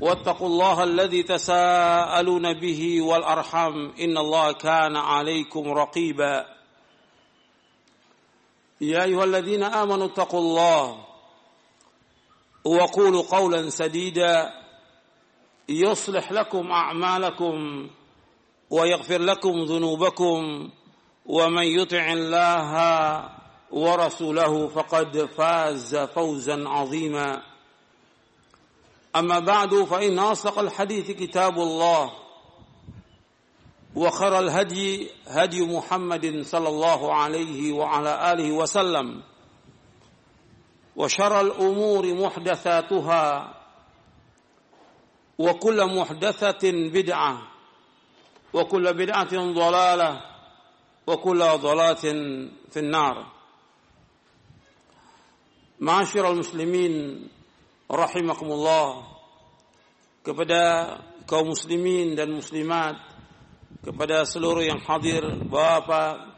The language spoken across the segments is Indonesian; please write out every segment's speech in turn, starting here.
واتقوا الله الذي تساءلون به والارحم إن الله كان عليكم رقيبا. يا أيها الذين آمنوا اتقوا الله وقولوا قولا سديدا. يصلح لكم أعمالكم ويغفر لكم ذنوبكم ومن يطع الله ورسوله فقد فاز فوزا عظيما. أما بعد فإن أصدق الحديث كتاب الله وخر الهدي هدي محمد صلى الله عليه وعلى آله وسلم وشر الأمور محدثاتها وكل محدثة بدعة وكل بدعة ضلالة وكل ضلالة في النار. معاشر المسلمين rahimakumullah kepada kaum muslimin dan muslimat kepada seluruh yang hadir bapak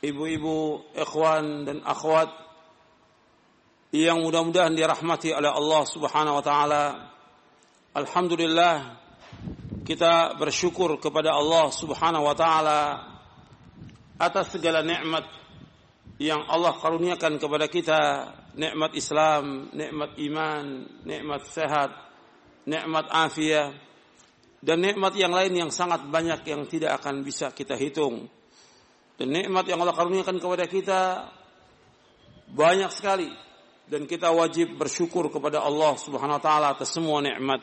ibu-ibu ikhwan dan akhwat yang mudah-mudahan dirahmati oleh Allah Subhanahu wa taala. Alhamdulillah kita bersyukur kepada Allah Subhanahu wa taala atas segala nikmat yang Allah karuniakan kepada kita nikmat Islam, nikmat iman, nikmat sehat, nikmat afiat dan nikmat yang lain yang sangat banyak yang tidak akan bisa kita hitung. Dan nikmat yang Allah karuniakan kepada kita banyak sekali dan kita wajib bersyukur kepada Allah Subhanahu wa taala atas semua nikmat.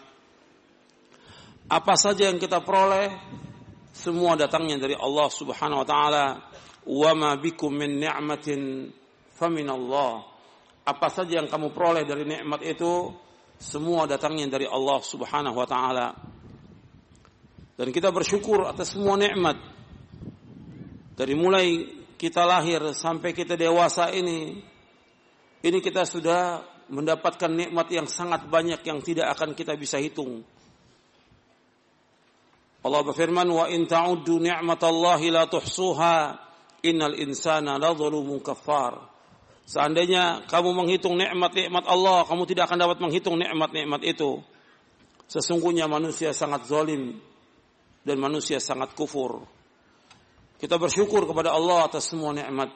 Apa saja yang kita peroleh semua datangnya dari Allah Subhanahu wa taala. Wa ma bikum min ni'matin famin Allah apa saja yang kamu peroleh dari nikmat itu semua datangnya dari Allah Subhanahu wa taala. Dan kita bersyukur atas semua nikmat. Dari mulai kita lahir sampai kita dewasa ini ini kita sudah mendapatkan nikmat yang sangat banyak yang tidak akan kita bisa hitung. Allah berfirman wa in ta'uddu ni'matallahi la tuhsuha innal insana ladzalumun kafar. Seandainya kamu menghitung nikmat-nikmat Allah, kamu tidak akan dapat menghitung nikmat-nikmat itu. Sesungguhnya manusia sangat zalim dan manusia sangat kufur. Kita bersyukur kepada Allah atas semua nikmat.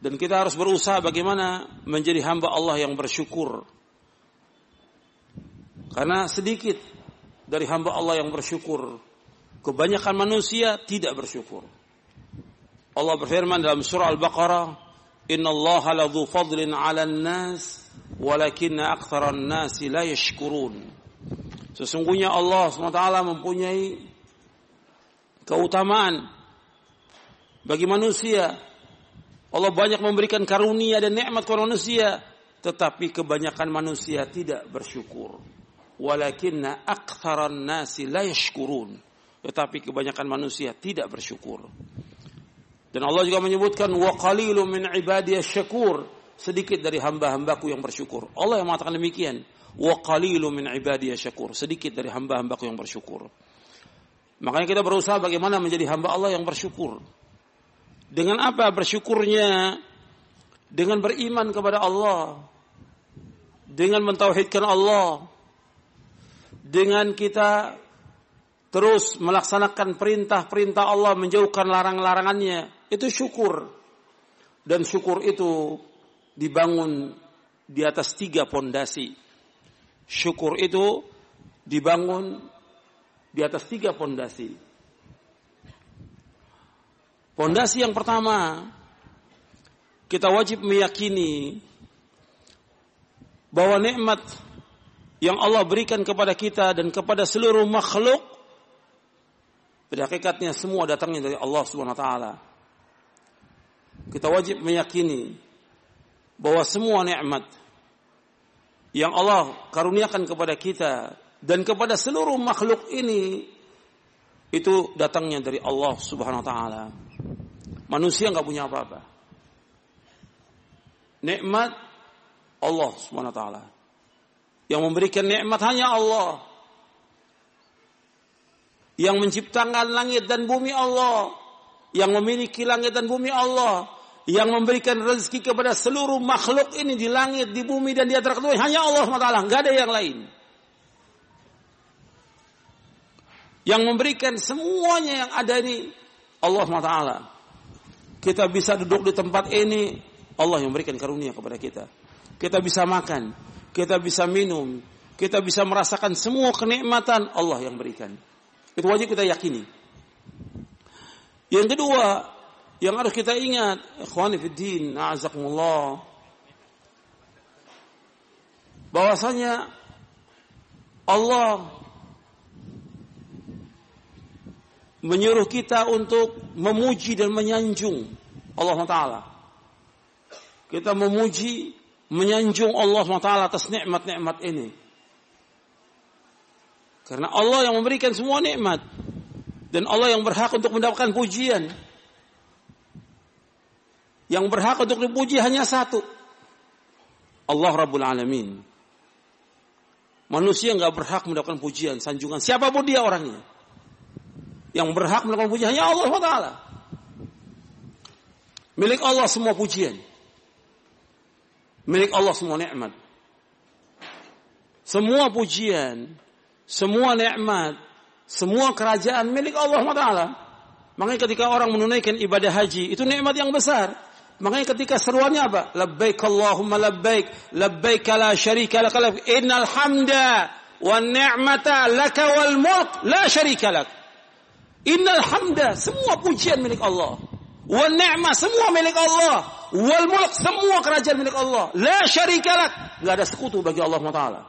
Dan kita harus berusaha bagaimana menjadi hamba Allah yang bersyukur. Karena sedikit dari hamba Allah yang bersyukur. Kebanyakan manusia tidak bersyukur. Allah berfirman dalam surah Al-Baqarah, "Inna Allah ladzu fadlin 'alan nas, walakinna aktsaran nasi la yashkurun." Sesungguhnya Allah SWT mempunyai keutamaan bagi manusia. Allah banyak memberikan karunia dan nikmat kepada manusia, tetapi kebanyakan manusia tidak bersyukur. Walakinna aktsaran nasi la yashkurun. Tetapi kebanyakan manusia tidak bersyukur. Dan Allah juga menyebutkan wa qalilun min syakur, sedikit dari hamba-hambaku yang bersyukur. Allah yang mengatakan demikian. Wa qalilun min syakur, sedikit dari hamba-hambaku yang bersyukur. Makanya kita berusaha bagaimana menjadi hamba Allah yang bersyukur. Dengan apa bersyukurnya? Dengan beriman kepada Allah. Dengan mentauhidkan Allah. Dengan kita terus melaksanakan perintah-perintah Allah, menjauhkan larang-larangannya. Itu syukur. Dan syukur itu dibangun di atas tiga pondasi. Syukur itu dibangun di atas tiga pondasi. Pondasi yang pertama, kita wajib meyakini bahwa nikmat yang Allah berikan kepada kita dan kepada seluruh makhluk pada hakikatnya semua datangnya dari Allah Subhanahu wa taala. Kita wajib meyakini bahwa semua nikmat yang Allah karuniakan kepada kita dan kepada seluruh makhluk ini itu datangnya dari Allah Subhanahu wa taala. Manusia nggak punya apa-apa. Nikmat Allah Subhanahu wa taala. Yang memberikan nikmat hanya Allah. Yang menciptakan langit dan bumi Allah. Yang memiliki langit dan bumi Allah. Yang memberikan rezeki kepada seluruh makhluk ini di langit, di bumi dan di antara kedua hanya Allah SWT. Nggak ada yang lain. Yang memberikan semuanya yang ada ini Allah SWT. Kita bisa duduk di tempat ini, Allah yang memberikan karunia kepada kita. Kita bisa makan, kita bisa minum, kita bisa merasakan semua kenikmatan Allah yang berikan. Itu wajib kita yakini. Yang kedua, yang harus kita ingat, ikhwani fiddin, a'azakumullah. Bahwasanya Allah menyuruh kita untuk memuji dan menyanjung Allah Taala. Kita memuji menyanjung Allah SWT atas nikmat-nikmat ini. Karena Allah yang memberikan semua nikmat. Dan Allah yang berhak untuk mendapatkan pujian. Yang berhak untuk dipuji hanya satu. Allah Rabbul Alamin. Manusia nggak berhak mendapatkan pujian, sanjungan. Siapa pun dia orangnya. Yang berhak mendapatkan pujian hanya Allah SWT. Milik Allah semua pujian. Milik Allah semua nikmat. Semua pujian, semua nikmat, semua kerajaan milik Allah Taala. Makanya ketika orang menunaikan ibadah haji, itu nikmat yang besar. Makanya ketika seruannya apa? Labbaik Allahumma labbaik, labbaik la syarika lak, innal hamda wan ni'mata laka wal mulk la syarika lak. Innal hamda, semua pujian milik Allah. Wan ni'mah semua milik Allah. Wal mulk semua kerajaan milik Allah. La syarikalat. Enggak ada sekutu bagi Allah Taala.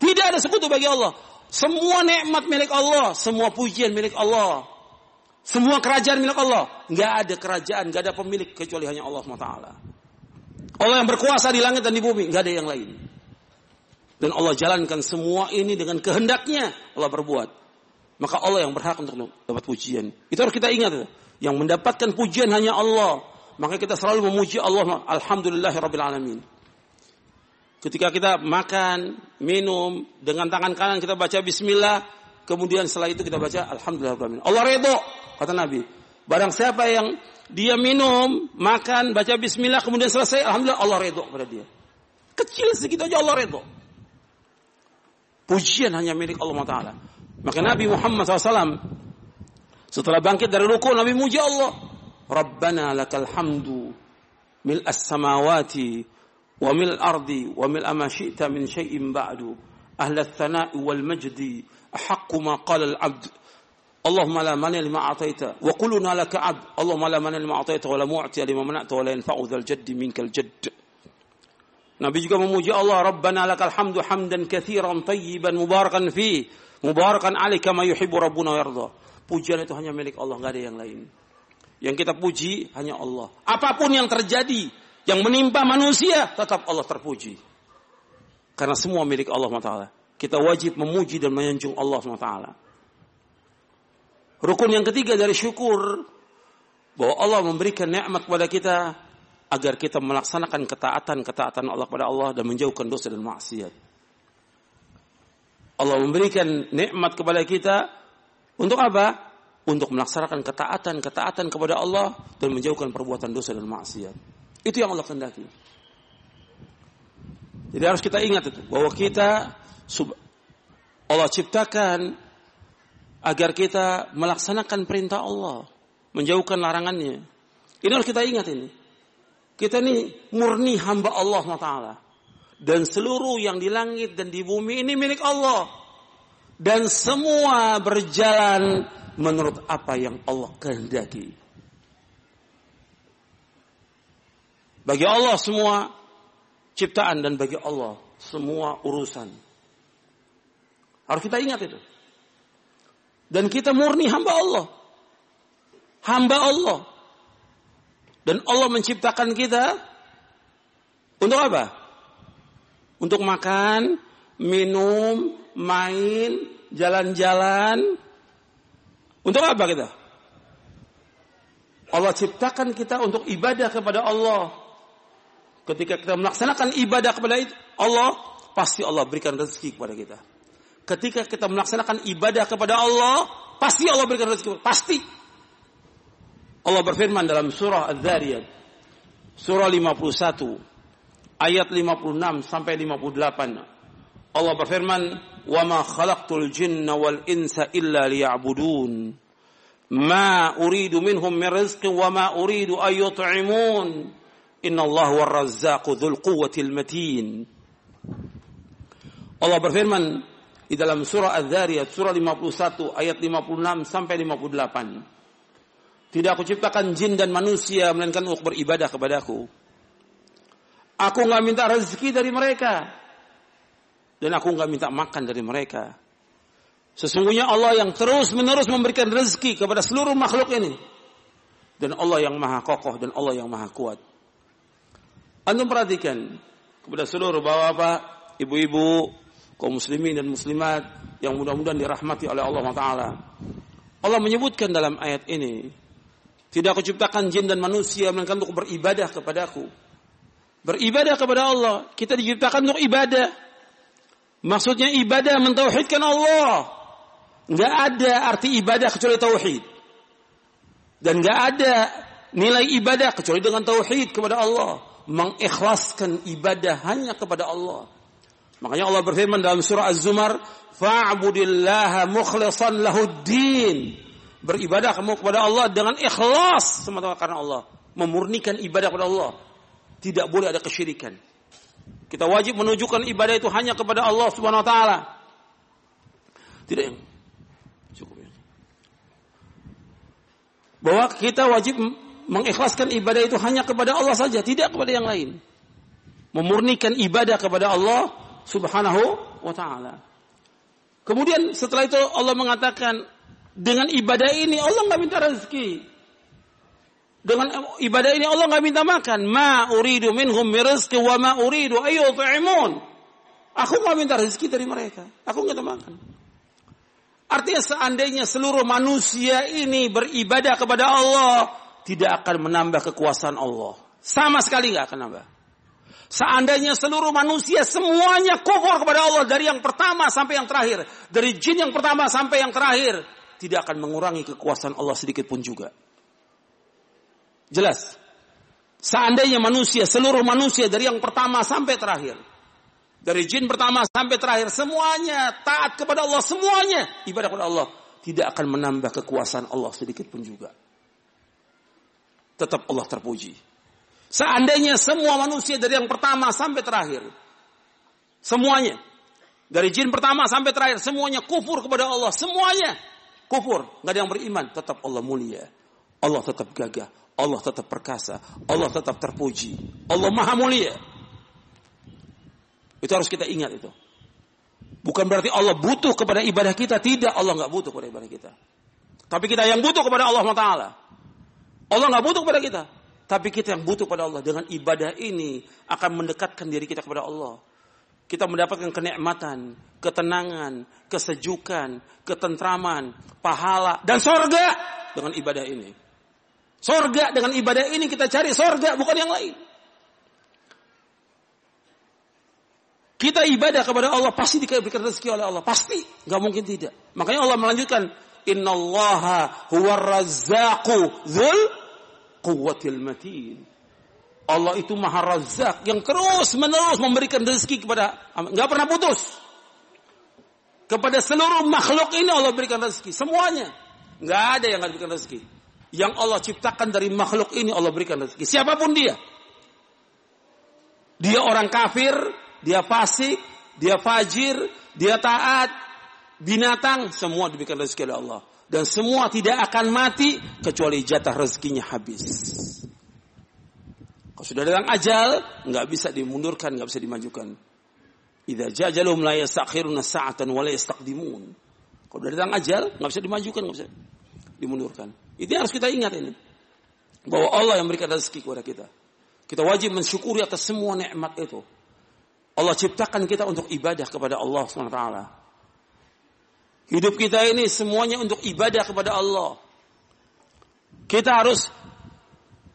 Tidak ada sekutu bagi Allah. Semua nikmat milik Allah, semua pujian milik Allah. Semua kerajaan milik Allah. Enggak ada kerajaan, enggak ada pemilik kecuali hanya Allah Taala. Allah yang berkuasa di langit dan di bumi, enggak ada yang lain. Dan Allah jalankan semua ini dengan kehendaknya Allah berbuat. Maka Allah yang berhak untuk dapat pujian. Itu harus kita ingat. Yang mendapatkan pujian hanya Allah. Maka kita selalu memuji Allah. Alhamdulillahirabbil alamin. Ketika kita makan, minum, dengan tangan kanan kita baca bismillah, kemudian setelah itu kita baca alhamdulillah Allah redho, kata Nabi. Barang siapa yang dia minum, makan, baca bismillah, kemudian selesai, alhamdulillah Allah redho kepada dia. Kecil sedikit aja Allah redho. Pujian hanya milik Allah Taala. Maka Nabi Muhammad SAW setelah bangkit dari ruku Nabi muji Allah. Rabbana lakal hamdu mil as-samawati wa mil ardi wa mil ma syi'ta min syai'in ba'du. Ahla thana'i wal majdi ahaqqu ma qala al-'abd. اللهم لا مانع لما أعطيت وقلنا لك عبد اللهم لا مانع لما أعطيت ولا معطي لما منعت ولا ينفع ذا الجد منك الجد Nabi juga memuji Allah Rabbana lakal hamdu hamdan kathiran tayyiban mubarakan fi mubarakan alaih kama yuhibbu rabbuna yarda Pujian itu hanya milik Allah, nggak ada yang lain. Yang kita puji hanya Allah. Apapun yang terjadi, yang menimpa manusia, tetap Allah terpuji. Karena semua milik Allah Taala. Kita wajib memuji dan menyanjung Allah Taala. Rukun yang ketiga dari syukur bahwa Allah memberikan nikmat kepada kita agar kita melaksanakan ketaatan-ketaatan Allah kepada Allah dan menjauhkan dosa dan maksiat. Allah memberikan nikmat kepada kita untuk apa? Untuk melaksanakan ketaatan-ketaatan kepada Allah dan menjauhkan perbuatan dosa dan maksiat. Itu yang Allah kehendaki. Jadi harus kita ingat itu bahwa kita Allah ciptakan agar kita melaksanakan perintah Allah, menjauhkan larangannya. Ini harus kita ingat ini. Kita ini murni hamba Allah Taala dan seluruh yang di langit dan di bumi ini milik Allah. dan semua berjalan menurut apa yang Allah kehendaki. Bagi Allah semua ciptaan dan bagi Allah semua urusan. Harus kita ingat itu. Dan kita murni hamba Allah. Hamba Allah. Dan Allah menciptakan kita untuk apa? Untuk makan, minum, main, jalan-jalan. Untuk apa kita? Allah ciptakan kita untuk ibadah kepada Allah. Ketika kita melaksanakan ibadah kepada Allah, pasti Allah berikan rezeki kepada kita. Ketika kita melaksanakan ibadah kepada Allah, pasti Allah berikan rezeki. Pasti. Allah berfirman dalam surah Al-Dhariyat. Surah 51. Ayat 56 sampai 58. Allah berfirman, "Wa ma khalaqtul jinna wal insa illa liya'budun." Ma uridu minhum min rizqin wa ma uridu. Inna Allah war quwwatil matin. Allah berfirman di dalam surah Az-Zariyat surah 51 ayat 56 sampai 58. Tidak aku ciptakan jin dan manusia melainkan untuk beribadah kepadaku. Aku nggak minta rezeki dari mereka dan aku nggak minta makan dari mereka. Sesungguhnya Allah yang terus menerus memberikan rezeki kepada seluruh makhluk ini. Dan Allah yang maha kokoh dan Allah yang maha kuat. Antum perhatikan kepada seluruh bapak-bapak, ibu-ibu, kaum muslimin dan muslimat yang mudah-mudahan dirahmati oleh Allah Taala. Allah menyebutkan dalam ayat ini, tidak aku ciptakan jin dan manusia melainkan untuk beribadah kepadaku. Beribadah kepada Allah. Kita diciptakan untuk ibadah. Maksudnya ibadah mentauhidkan Allah. Nggak ada arti ibadah kecuali tauhid. Dan nggak ada nilai ibadah kecuali dengan tauhid kepada Allah. Mengikhlaskan ibadah hanya kepada Allah. Makanya Allah berfirman dalam surah Az-Zumar, "Fa'budillaha mukhlishan lahuddin." Beribadah kamu kepada Allah dengan ikhlas semata karena Allah, memurnikan ibadah kepada Allah. Tidak boleh ada kesyirikan. Kita wajib menunjukkan ibadah itu hanya kepada Allah Subhanahu wa taala. Tidak yang cukup ya. Bahwa kita wajib mengikhlaskan ibadah itu hanya kepada Allah saja, tidak kepada yang lain. Memurnikan ibadah kepada Allah Subhanahu wa taala. Kemudian setelah itu Allah mengatakan dengan ibadah ini Allah nggak minta rezeki. Dengan ibadah ini Allah nggak minta makan. Ma uridu minhum mirizki wa ma uridu ayyut'imun. Aku nggak minta rezeki dari mereka. Aku nggak minta makan. Artinya seandainya seluruh manusia ini beribadah kepada Allah, tidak akan menambah kekuasaan Allah. Sama sekali nggak akan nambah. Seandainya seluruh manusia semuanya kufur kepada Allah dari yang pertama sampai yang terakhir, dari jin yang pertama sampai yang terakhir, tidak akan mengurangi kekuasaan Allah sedikit pun juga. Jelas. Seandainya manusia, seluruh manusia dari yang pertama sampai terakhir, dari jin pertama sampai terakhir, semuanya taat kepada Allah, semuanya ibadah kepada Allah, tidak akan menambah kekuasaan Allah sedikit pun juga. Tetap Allah terpuji. Seandainya semua manusia dari yang pertama sampai terakhir. Semuanya. Dari jin pertama sampai terakhir. Semuanya kufur kepada Allah. Semuanya kufur. Nggak ada yang beriman. Tetap Allah mulia. Allah tetap gagah. Allah tetap perkasa. Allah tetap terpuji. Allah maha mulia. Itu harus kita ingat itu. Bukan berarti Allah butuh kepada ibadah kita. Tidak. Allah nggak butuh kepada ibadah kita. Tapi kita yang butuh kepada Allah Taala. Allah nggak butuh kepada kita. Tapi kita yang butuh pada Allah dengan ibadah ini akan mendekatkan diri kita kepada Allah. Kita mendapatkan kenikmatan, ketenangan, kesejukan, ketentraman, pahala dan sorga dengan ibadah ini. Sorga dengan ibadah ini kita cari sorga bukan yang lain. Kita ibadah kepada Allah pasti diberikan rezeki oleh Allah pasti, nggak mungkin tidak. Makanya Allah melanjutkan, Innallaha huwa razzaqu dzul quwwatil matin. Allah itu maha razak yang terus menerus memberikan rezeki kepada nggak pernah putus. Kepada seluruh makhluk ini Allah berikan rezeki semuanya. nggak ada yang nggak berikan rezeki. Yang Allah ciptakan dari makhluk ini Allah berikan rezeki. Siapa pun dia. Dia orang kafir, dia fasik, dia fajir, dia taat, binatang semua diberikan rezeki oleh Allah dan semua tidak akan mati kecuali jatah rezekinya habis. Kalau sudah datang ajal, nggak bisa dimundurkan, nggak bisa dimajukan. Idza jajalum la yastakhiruna sa'atan wa la yastaqdimun. Kalau sudah datang ajal, nggak bisa dimajukan, nggak bisa dimundurkan. Itu harus kita ingat ini. Bahwa Allah yang memberikan rezeki kepada kita. Kita wajib mensyukuri atas semua nikmat itu. Allah ciptakan kita untuk ibadah kepada Allah SWT. Hidup kita ini semuanya untuk ibadah kepada Allah. Kita harus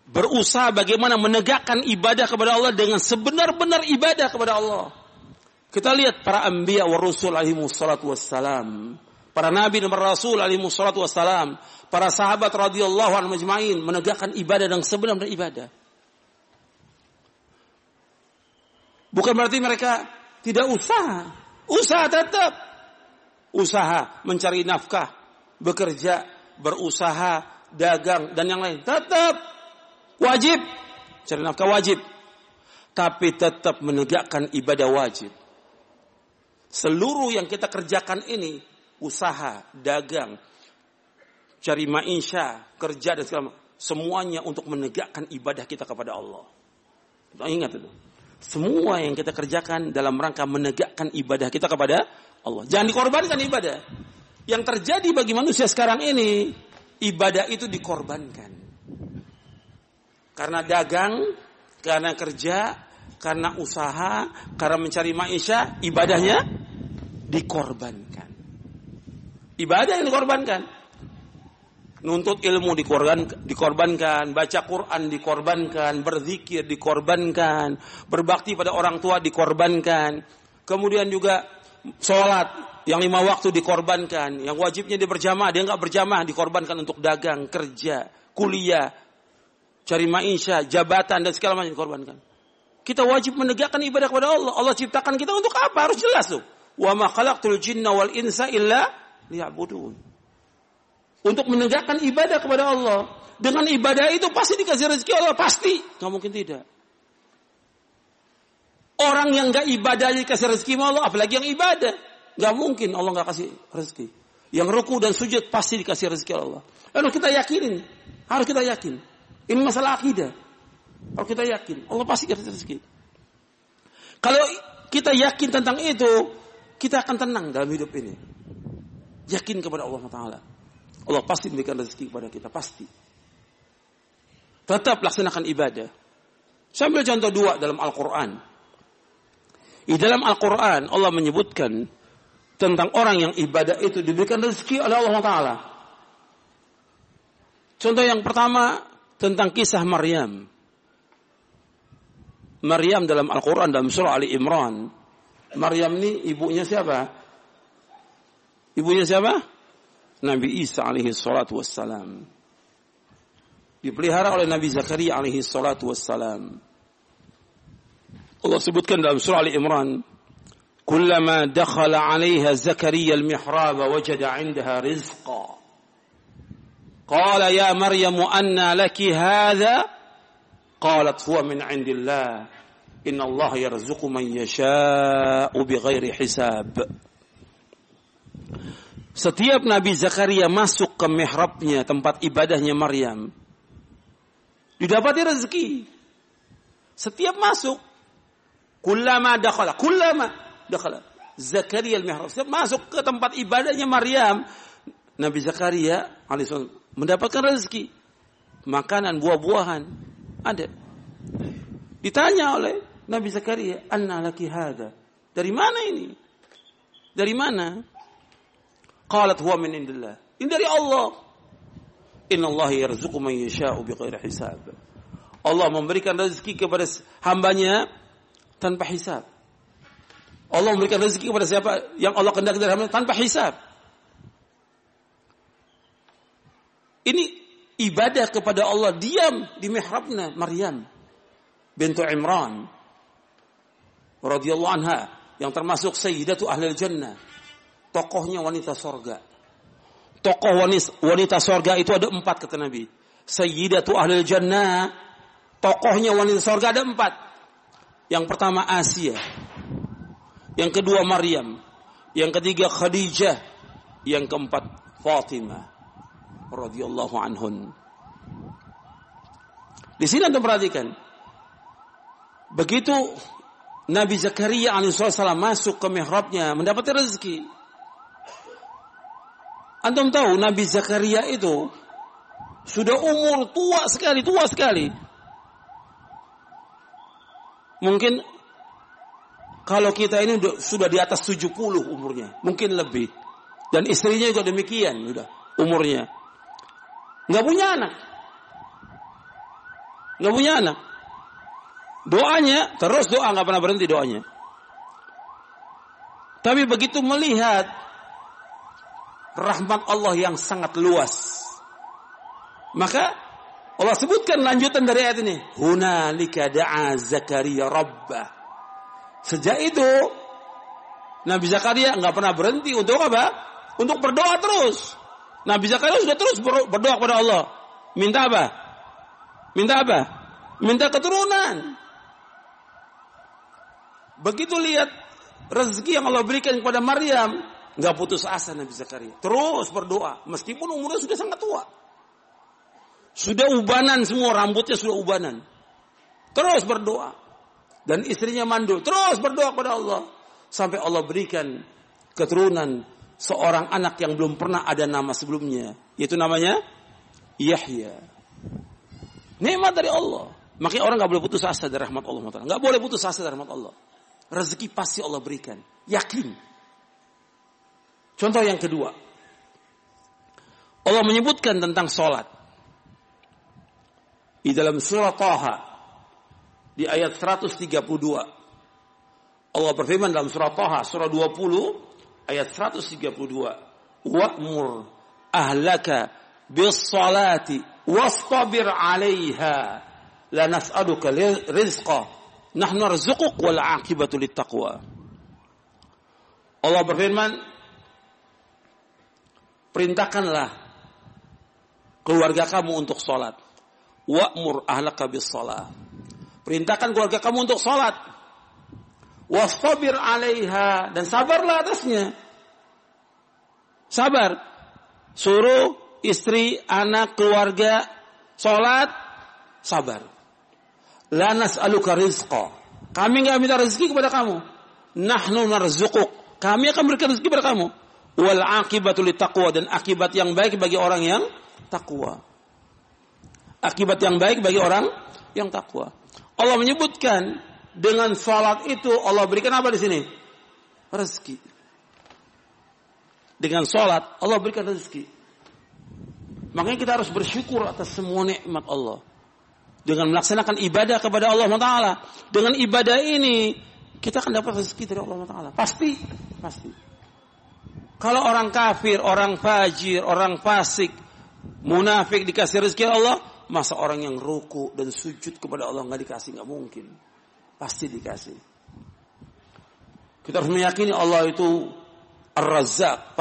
berusaha bagaimana menegakkan ibadah kepada Allah dengan sebenar-benar ibadah kepada Allah. Kita lihat para anbiya wa rasul alaihi wassalatu wassalam. Para nabi dan para rasul alaihi wassalatu wassalam. Para sahabat radhiyallahu anhu majma'in menegakkan ibadah dengan sebenar-benar ibadah. Bukan berarti mereka tidak usaha. Usaha tetap usaha, mencari nafkah, bekerja, berusaha, dagang, dan yang lain. Tetap wajib. Cari nafkah wajib. Tapi tetap menegakkan ibadah wajib. Seluruh yang kita kerjakan ini, usaha, dagang, cari maisha, kerja dan segala semuanya untuk menegakkan ibadah kita kepada Allah. Ingat itu. Semua yang kita kerjakan dalam rangka menegakkan ibadah kita kepada Allah. Jangan dikorbankan ibadah. Yang terjadi bagi manusia sekarang ini, ibadah itu dikorbankan. Karena dagang, karena kerja, karena usaha, karena mencari maisha, ibadahnya dikorbankan. Ibadah yang dikorbankan. Nuntut ilmu dikorbankan, dikorbankan, baca Quran dikorbankan, berzikir dikorbankan, berbakti pada orang tua dikorbankan. Kemudian juga sholat yang lima waktu dikorbankan, yang wajibnya dia berjamaah, dia nggak berjamaah dikorbankan untuk dagang, kerja, kuliah, cari maisha, jabatan dan segala macam dikorbankan. Kita wajib menegakkan ibadah kepada Allah. Allah ciptakan kita untuk apa? Harus jelas tuh. Wa ma khalaqtul jinna wal insa illa liya'budun. Untuk menegakkan ibadah kepada Allah. Dengan ibadah itu pasti dikasih rezeki Allah. Pasti. Nggak mungkin tidak. Orang yang gak ibadah dikasih rezeki sama Allah, apalagi yang ibadah. Gak mungkin Allah gak kasih rezeki. Yang ruku dan sujud pasti dikasih rezeki Allah. Lalu kita yakinin. Harus kita yakin. Ini masalah akidah. Kalau kita yakin, Allah pasti kasih rezeki. Kalau kita yakin tentang itu, kita akan tenang dalam hidup ini. Yakin kepada Allah Taala. Allah pasti memberikan rezeki kepada kita, pasti. Tetap laksanakan ibadah. Sambil contoh dua dalam Al-Quran. Di dalam Al-Quran Allah menyebutkan tentang orang yang ibadah itu diberikan rezeki oleh Allah Taala. Contoh yang pertama tentang kisah Maryam. Maryam dalam Al-Quran dalam surah Ali Imran. Maryam ini ibunya siapa? Ibunya siapa? Nabi Isa alaihi salatu wassalam. Dipelihara oleh Nabi Zakaria alaihi salatu wassalam. Allah sebutkan dalam surah Ali Imran, "Kullama dakhala 'alaiha Zakaria al-mihrab wajada 'indaha rizqa." Qala ya Maryam anna laki hadha? Qalat huwa min 'indillah. Inna Allah yarzuqu man yasha'u bighairi hisab. Setiap Nabi Zakaria masuk ke mihrabnya, tempat ibadahnya Maryam, didapati rezeki. Setiap masuk, Kullama dakhala, kullama dakhala. Zakaria al-mihrab. Masuk ke tempat ibadahnya Maryam. Nabi Zakaria alaihissalam mendapatkan rezeki. Makanan, buah-buahan. Ada. Ditanya oleh Nabi Zakaria, "Anna laki hada?" Dari mana ini? Dari mana? Qalat huwa min indillah. Ini dari Allah. Inna Allah yarzuqu man yasha'u bighairi hisab. Allah memberikan rezeki kepada hambanya tanpa hisab. Allah memberikan rezeki kepada siapa yang Allah kehendaki dari hamba tanpa hisab. Ini ibadah kepada Allah diam di mihrabnya Maryam bintu Imran radhiyallahu anha yang termasuk sayyidatu ahli jannah tokohnya wanita sorga tokoh wanita, wanita sorga itu ada empat kata Nabi sayyidatu ahli jannah tokohnya wanita sorga ada empat yang pertama Asia. Yang kedua Maryam. Yang ketiga Khadijah yang keempat Fatimah radhiyallahu anhun. Di sini Anda perhatikan. Begitu Nabi Zakaria alaihissalam masuk ke mihrabnya mendapat rezeki. Antum tahu Nabi Zakaria itu sudah umur tua sekali, tua sekali. Mungkin kalau kita ini sudah di atas 70 umurnya, mungkin lebih. Dan istrinya juga demikian, sudah umurnya. Nggak punya anak. Nggak punya anak. Doanya, terus doa nggak pernah berhenti doanya. Tapi begitu melihat rahmat Allah yang sangat luas. Maka Allah sebutkan lanjutan dari ayat ini. Hunalika da'a Zakaria rabbah. Sejak itu Nabi Zakaria nggak pernah berhenti untuk apa? Untuk berdoa terus. Nabi Zakaria sudah terus berdoa kepada Allah. Minta apa? Minta apa? Minta keturunan. Begitu lihat rezeki yang Allah berikan kepada Maryam, nggak putus asa Nabi Zakaria. Terus berdoa, meskipun umurnya sudah sangat tua. Sudah ubanan semua, rambutnya sudah ubanan. Terus berdoa. Dan istrinya mandul. Terus berdoa kepada Allah. Sampai Allah berikan keturunan seorang anak yang belum pernah ada nama sebelumnya. Yaitu namanya Yahya. Nikmat dari Allah. Makanya orang nggak boleh putus asa dari rahmat Allah. Nggak boleh putus asa dari rahmat Allah. Rezeki pasti Allah berikan. Yakin. Contoh yang kedua. Allah menyebutkan tentang sholat. Di dalam surah Taha. Di ayat 132. Allah berfirman dalam surah Taha. Surah 20 ayat 132 wa'mur ahlaka bis salati wastabir 'alaiha la nas'aluka rizqa nahnu narzuquk wal 'aqibatu littaqwa Allah berfirman perintahkanlah keluarga kamu untuk salat wa'mur ahlaka bis salat perintahkan keluarga kamu untuk salat wastabir alaiha dan sabarlah atasnya. Sabar. Suruh istri, anak, keluarga salat, sabar. Lanas aluka rizqa. Kami nggak minta rezeki kepada kamu. Nahnu narzuquk. Kami akan berikan rezeki kepada kamu. Wal akibatu dan akibat yang baik bagi orang yang takwa. Akibat yang baik bagi orang yang takwa. Allah menyebutkan dengan salat itu Allah berikan apa di sini? Rezeki. Dengan salat Allah berikan rezeki. Makanya kita harus bersyukur atas semua nikmat Allah. Dengan melaksanakan ibadah kepada Allah Taala. Dengan ibadah ini kita akan dapat rezeki dari Allah Taala. Pasti, pasti. Kalau orang kafir, orang fajir, orang fasik, munafik dikasih rezeki Allah, masa orang yang ruku dan sujud kepada Allah nggak dikasih nggak mungkin. Pasti dikasih. Kita harus meyakini Allah itu Ar-Razzaq,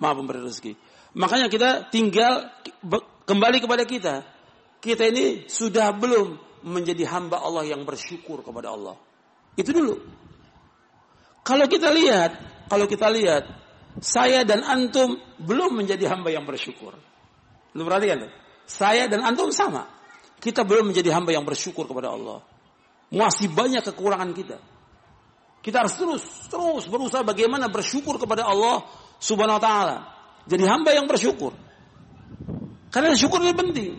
Maha pemberi rezeki. Makanya kita tinggal kembali kepada kita. Kita ini sudah belum menjadi hamba Allah yang bersyukur kepada Allah. Itu dulu. Kalau kita lihat, kalau kita lihat, saya dan antum belum menjadi hamba yang bersyukur. Lu perhatikan? Saya dan antum sama. Kita belum menjadi hamba yang bersyukur kepada Allah. Masih banyak kekurangan kita. Kita harus terus, terus berusaha bagaimana bersyukur kepada Allah subhanahu wa ta'ala. Jadi hamba yang bersyukur. Karena syukur ini penting.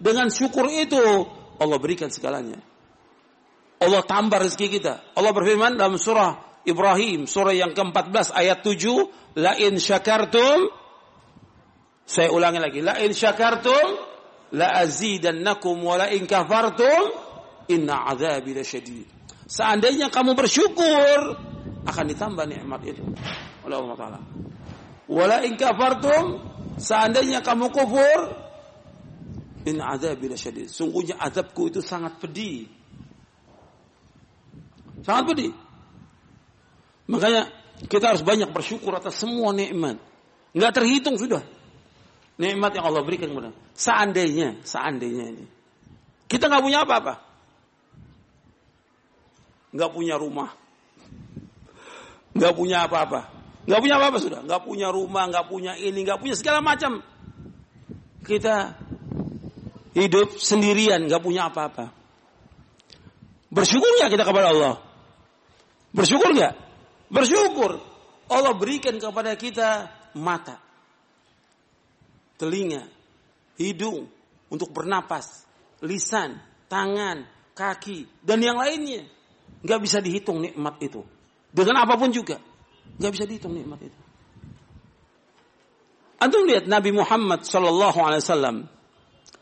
Dengan syukur itu Allah berikan segalanya. Allah tambah rezeki kita. Allah berfirman dalam surah Ibrahim, surah yang ke-14 ayat 7, La in syakartum saya ulangi lagi, la in syakartum la azidannakum wa la in kafartum Inna azabi lasyadid. Seandainya kamu bersyukur, akan ditambah nikmat itu oleh Allah Taala. Wala in kafartum, seandainya kamu kufur, inna azabi lasyadid. Sungguhnya azabku itu sangat pedih. Sangat pedih. Makanya kita harus banyak bersyukur atas semua nikmat. Enggak terhitung sudah. Nikmat yang Allah berikan kepada Seandainya, seandainya ini. Kita nggak punya apa-apa nggak punya rumah, nggak punya apa-apa, Nggak punya apa-apa sudah. Nggak punya rumah, nggak punya ini, nggak punya segala macam. Kita hidup sendirian, nggak punya apa-apa. Bersyukur nggak kita kepada Allah? Bersyukur nggak? Bersyukur. Allah berikan kepada kita mata, telinga, hidung untuk bernapas, lisan, tangan, kaki, dan yang lainnya. Nggak bisa dihitung nikmat itu. Dengan apa pun juga. Nggak bisa dihitung nikmat itu. Antum lihat Nabi Muhammad Sallallahu Alaihi Wasallam,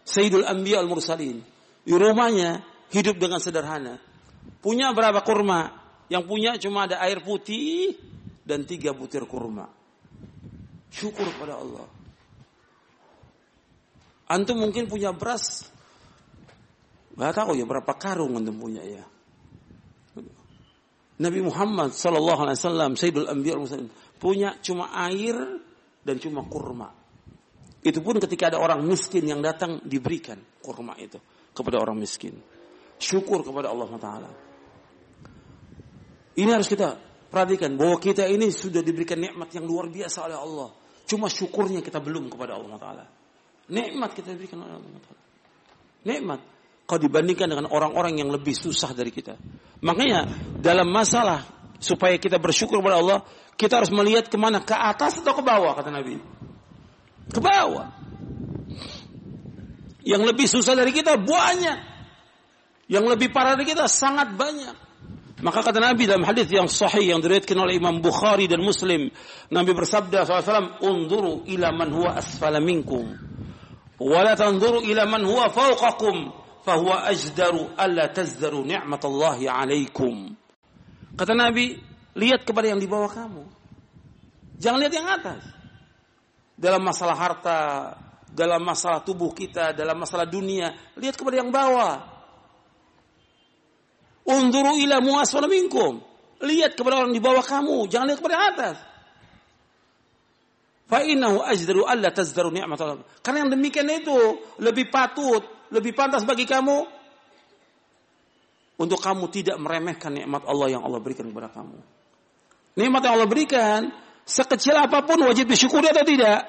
Sayyidul Anbiya al Mursalin, di rumahnya hidup dengan sederhana. Punya berapa kurma? Yang punya cuma ada air putih dan tiga butir kurma. Syukur pada Allah. Antum mungkin punya beras. Gak tahu ya berapa karung antum punya ya. Nabi Muhammad Sallallahu Alaihi Wasallam Sayyidul Anbiya punya cuma air dan cuma kurma. Itu pun ketika ada orang miskin yang datang diberikan kurma itu kepada orang miskin. Syukur kepada Allah Taala. Ini harus kita perhatikan bahwa kita ini sudah diberikan nikmat yang luar biasa oleh Allah. Cuma syukurnya kita belum kepada Allah Taala. Nikmat kita diberikan oleh Allah Taala. Nikmat. Kalau dibandingkan dengan orang-orang yang lebih susah dari kita. Makanya dalam masalah supaya kita bersyukur kepada Allah, kita harus melihat ke mana ke atas atau ke bawah kata Nabi. Ke bawah. Yang lebih susah dari kita banyak. Yang lebih parah dari kita sangat banyak. Maka kata Nabi dalam hadis yang sahih yang diriwayatkan oleh Imam Bukhari dan Muslim, Nabi bersabda SAW, "Unduru ila man huwa asfala minkum, wa la tanzuru ila man huwa fawqakum, fahuwa ajdaru alla tazdaru ni'matallahi 'alaikum." Kata Nabi, lihat kepada yang di bawah kamu. Jangan lihat yang atas. Dalam masalah harta, dalam masalah tubuh kita, dalam masalah dunia, lihat kepada yang bawah. Unduru ila muaswala minkum. Lihat kepada orang di bawah kamu, jangan lihat kepada atas. Fa innahu ajdaru alla tazdaru ni'mat Allah. Karena yang demikian itu lebih patut, lebih pantas bagi kamu untuk kamu tidak meremehkan nikmat Allah yang Allah berikan kepada kamu. Nikmat yang Allah berikan sekecil apa pun wajib disyukuri atau tidak?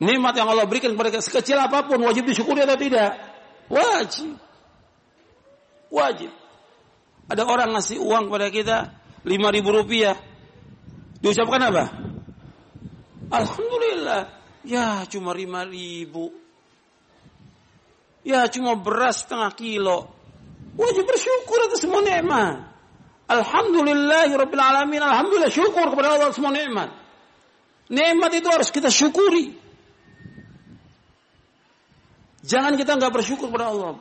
Nikmat yang Allah berikan kepada kita sekecil apa pun wajib disyukuri atau tidak? Wajib. Wajib. Ada orang ngasih uang kepada kita lima ribu rupiah. Diucapkan apa? Alhamdulillah. Ya cuma lima ribu. Ya cuma beras setengah kilo. Wajib bersyukur atas semua nikmat. Alhamdulillahirabbil alamin. Alhamdulillah syukur kepada Allah semua nikmat. Nikmat itu harus kita syukuri. Jangan kita nggak bersyukur kepada Allah.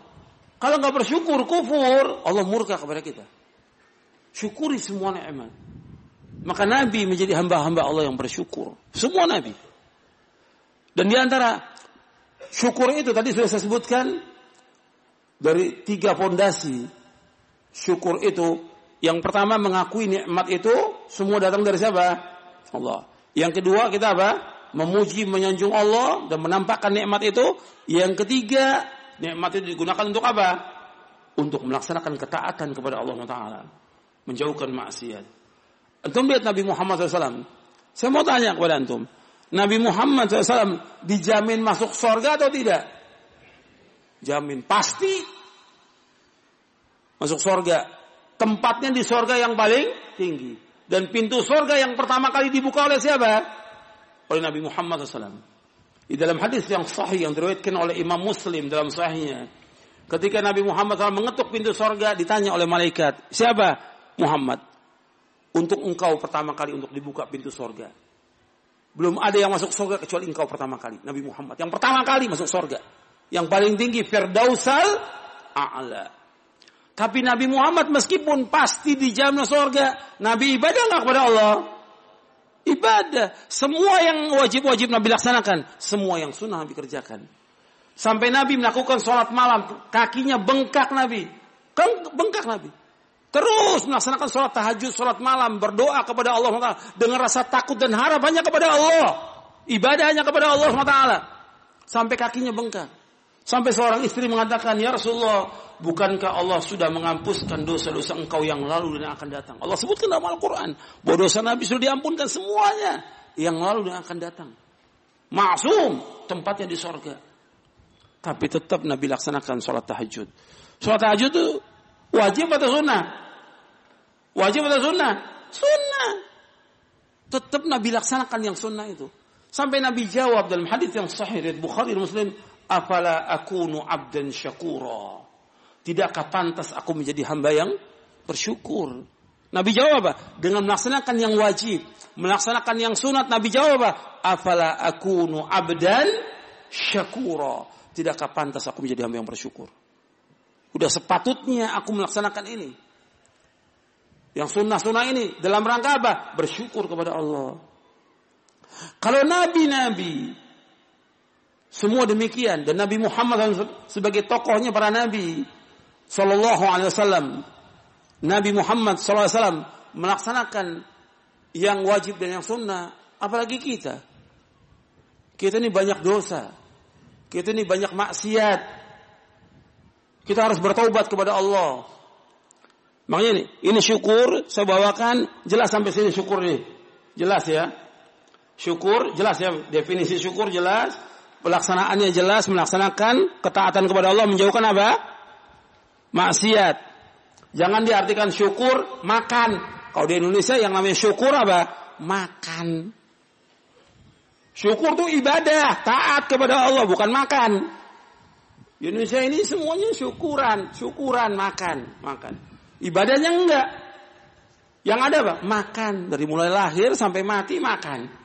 Kalau nggak bersyukur, kufur, Allah murka kepada kita. Syukuri semua nikmat. Maka Nabi menjadi hamba-hamba Allah yang bersyukur. Semua Nabi. Dan di antara syukur itu tadi sudah saya sebutkan dari tiga fondasi syukur itu. Yang pertama mengakui nikmat itu semua datang dari siapa? Allah. Yang kedua kita apa? Memuji, menyanjung Allah dan menampakkan nikmat itu. Yang ketiga Nikmat itu digunakan untuk apa? Untuk melaksanakan ketaatan kepada Allah Taala, menjauhkan maksiat. Antum lihat Nabi Muhammad SAW. Saya mau tanya kepada antum, Nabi Muhammad SAW dijamin masuk surga atau tidak? Jamin pasti masuk surga. Tempatnya di surga yang paling tinggi. Dan pintu surga yang pertama kali dibuka oleh siapa? Oleh Nabi Muhammad SAW. Di dalam hadis yang sahih yang diriwayatkan oleh Imam Muslim dalam sahihnya. Ketika Nabi Muhammad SAW mengetuk pintu sorga, ditanya oleh malaikat, siapa? Muhammad. Untuk engkau pertama kali untuk dibuka pintu sorga. Belum ada yang masuk sorga kecuali engkau pertama kali. Nabi Muhammad. Yang pertama kali masuk sorga. Yang paling tinggi Firdausal A'la. Tapi Nabi Muhammad meskipun pasti dijamin sorga. Nabi ibadah nggak kepada Allah? Ibadah. Semua yang wajib-wajib Nabi laksanakan. Semua yang sunnah Nabi kerjakan. Sampai Nabi melakukan sholat malam. Kakinya bengkak Nabi. Bengkak Nabi. Terus melaksanakan sholat tahajud, sholat malam. Berdoa kepada Allah SWT. Dengan rasa takut dan harapannya kepada Allah. Ibadahnya kepada Allah SWT. Sampai kakinya bengkak. Sampai seorang istri mengatakan, Ya Rasulullah, bukankah Allah sudah mengampuskan dosa-dosa engkau yang lalu dan akan datang? Allah sebutkan dalam Al-Quran, bahwa dosa Nabi sudah diampunkan semuanya yang lalu dan akan datang. Maksum, tempatnya di sorga. Tapi tetap Nabi laksanakan sholat tahajud. Sholat tahajud itu wajib atau sunnah? Wajib atau sunnah? Sunnah. Tetap Nabi laksanakan yang sunnah itu. Sampai Nabi jawab dalam hadis yang sahih dari Bukhari Muslim, afala akunu abdan syakura. Tidakkah pantas aku menjadi hamba yang bersyukur? Nabi jawab apa? Dengan melaksanakan yang wajib, melaksanakan yang sunat. Nabi jawab apa? Afala akunu abdan syakura. Tidakkah pantas aku menjadi hamba yang bersyukur? Udah sepatutnya aku melaksanakan ini. Yang sunnah-sunnah ini dalam rangka apa? Bersyukur kepada Allah. Kalau nabi-nabi semua demikian dan Nabi Muhammad sebagai tokohnya para nabi sallallahu alaihi wasallam Nabi Muhammad sallallahu alaihi wasallam melaksanakan yang wajib dan yang sunnah apalagi kita kita ini banyak dosa kita ini banyak maksiat kita harus bertobat kepada Allah makanya ini ini syukur saya bawakan jelas sampai sini syukur nih jelas ya syukur jelas ya definisi syukur jelas Pelaksanaannya jelas melaksanakan ketaatan kepada Allah menjauhkan apa? Maksiat. Jangan diartikan syukur makan. Kalau di Indonesia yang namanya syukur apa? Makan. Syukur itu ibadah, taat kepada Allah bukan makan. Indonesia ini semuanya syukuran, syukuran makan, makan. Ibadahnya enggak. Yang ada apa? Makan dari mulai lahir sampai mati makan.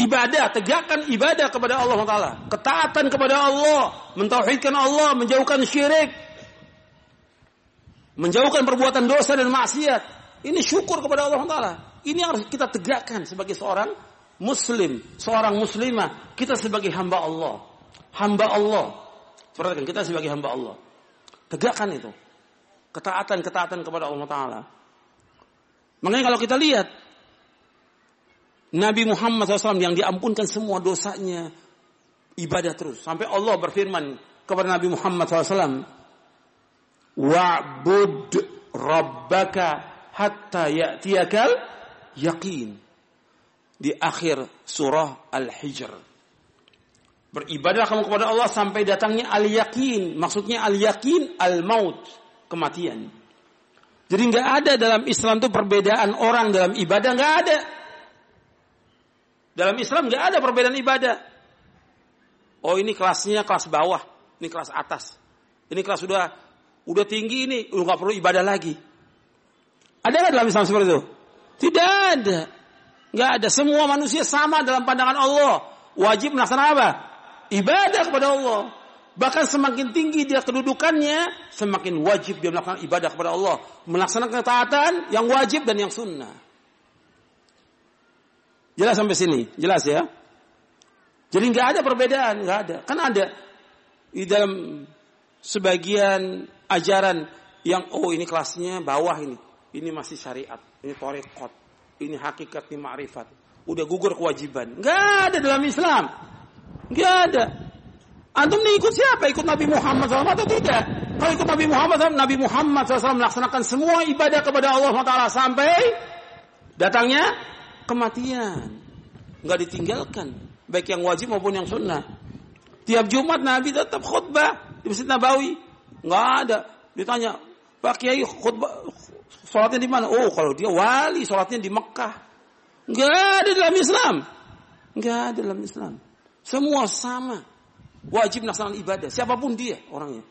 ibadah, tegakkan ibadah kepada Allah Taala, ketaatan kepada Allah, mentauhidkan Allah, menjauhkan syirik, menjauhkan perbuatan dosa dan maksiat. Ini syukur kepada Allah Taala. Ini harus kita tegakkan sebagai seorang Muslim, seorang Muslimah. Kita sebagai hamba Allah, hamba Allah. Perhatikan kita sebagai hamba Allah. Tegakkan itu, ketaatan ketaatan kepada Allah Taala. Makanya kalau kita lihat Nabi Muhammad SAW yang diampunkan semua dosanya ibadah terus sampai Allah berfirman kepada Nabi Muhammad SAW wa'bud rabbaka hatta ya'tiyakal yakin di akhir surah Al-Hijr beribadah kamu kepada Allah sampai datangnya al-yakin maksudnya al-yakin al-maut kematian jadi nggak ada dalam Islam itu perbedaan orang dalam ibadah nggak ada dalam Islam nggak ada perbedaan ibadah. Oh ini kelasnya kelas bawah, ini kelas atas. Ini kelas sudah udah tinggi ini, lu nggak perlu ibadah lagi. Ada nggak dalam Islam seperti itu? Tidak ada. Nggak ada. Semua manusia sama dalam pandangan Allah. Wajib melaksanakan apa? Ibadah kepada Allah. Bahkan semakin tinggi dia kedudukannya, semakin wajib dia melakukan ibadah kepada Allah. Melaksanakan ketaatan yang wajib dan yang sunnah. Jelas sampai sini, jelas ya. Jadi nggak ada perbedaan, nggak ada. Kan ada di dalam sebagian ajaran yang oh ini kelasnya bawah ini, ini masih syariat, ini torekot, ini hakikat, ini ma'rifat. Udah gugur kewajiban. Nggak ada dalam Islam. Nggak ada. Antum nih ikut siapa? Ikut Nabi Muhammad SAW atau tidak? Kalau ikut Nabi Muhammad SAW, Nabi Muhammad SAW melaksanakan semua ibadah kepada Allah SWT sampai datangnya kematian. Nggak ditinggalkan. Baik yang wajib maupun yang sunnah. Tiap Jumat Nabi tetap khutbah di Masjid Nabawi. Nggak ada. Ditanya, Pak Kiai khutbah sholatnya di mana? Oh, kalau dia wali sholatnya di Mekah. Nggak ada dalam Islam. Nggak ada dalam Islam. Semua sama. Wajib melaksanakan ibadah. Siapa pun dia orangnya.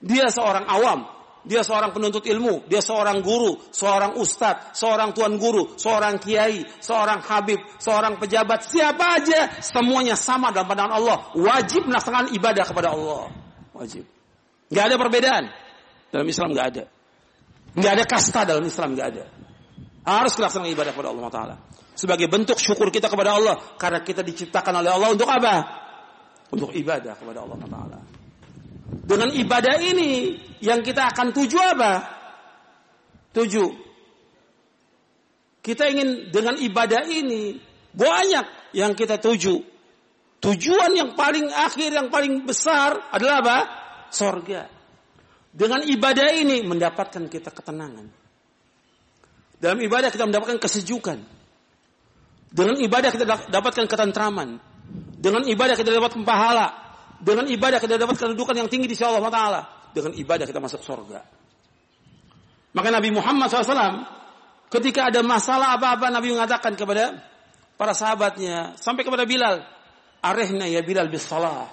Dia seorang awam. Dia seorang penuntut ilmu, dia seorang guru, seorang ustadz, seorang tuan guru, seorang kiai, seorang habib, seorang pejabat, siapa aja, semuanya sama dalam pandangan Allah. Wajib melaksanakan ibadah kepada Allah. Wajib. Gak ada perbedaan. Dalam Islam gak ada. Gak ada kasta dalam Islam gak ada. Harus melaksanakan ibadah kepada Allah Taala. Sebagai bentuk syukur kita kepada Allah karena kita diciptakan oleh Allah untuk apa? Untuk ibadah kepada Allah Taala. Dengan ibadah ini yang kita akan tuju apa? Tuju. Kita ingin dengan ibadah ini banyak yang kita tuju. Tujuan yang paling akhir, yang paling besar adalah apa? Sorga. Dengan ibadah ini mendapatkan kita ketenangan. Dalam ibadah kita mendapatkan kesejukan. Dengan ibadah kita dapatkan ketentraman. Dengan ibadah kita dapatkan pahala. Dengan ibadah kita dapatkan kedudukan yang tinggi di sisi Allah Taala. Dengan ibadah kita masuk sorga. Maka Nabi Muhammad SAW ketika ada masalah apa-apa Nabi mengatakan kepada para sahabatnya sampai kepada Bilal, arehna ya Bilal bis salah.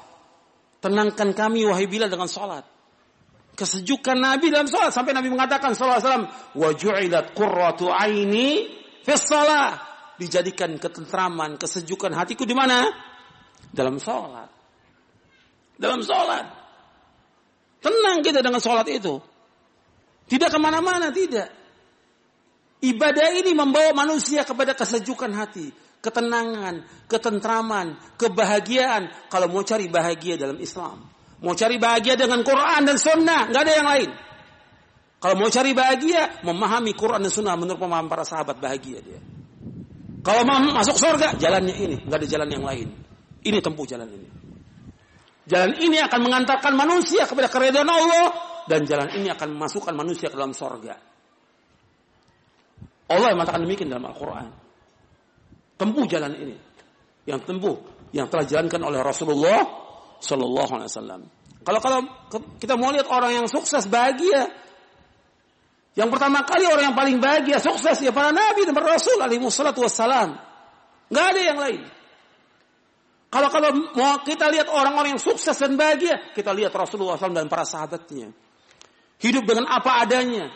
Tenangkan kami wahai Bilal dengan salat. Kesejukan Nabi dalam salat sampai Nabi mengatakan sallallahu alaihi wasallam wa aini fi. Dijadikan ketentraman, kesejukan hatiku di mana? Dalam salat. Dalam salat. Tenang kita dengan salat itu. Tidak ke mana-mana, tidak. Ibadah ini membawa manusia kepada kesejukan hati, ketenangan, ketentraman, kebahagiaan. Kalau mau cari bahagia dalam Islam. Mau cari bahagia dengan Quran dan Sunnah, nggak ada yang lain. Kalau mau cari bahagia, memahami Quran dan Sunnah menurut pemahaman para sahabat bahagia dia. Kalau mau masuk surga, jalannya ini, nggak ada jalan yang lain. Ini tempuh jalan ini. Jalan ini akan mengantarkan manusia kepada keredaan Allah dan jalan ini akan memasukkan manusia ke dalam sorga. Allah yang mengatakan demikian dalam Al-Quran. Tempuh jalan ini. Yang tempuh. Yang telah dijalankan oleh Rasulullah Sallallahu Alaihi Wasallam. Kalau kalau kita mau lihat orang yang sukses bahagia, yang pertama kali orang yang paling bahagia sukses ya para nabi dan para rasul alaihi wassalam. Nggak ada yang lain. Kalau kalau mau kita lihat orang-orang yang sukses dan bahagia, kita lihat Rasulullah SAW dan para sahabatnya. Hidup dengan apa adanya.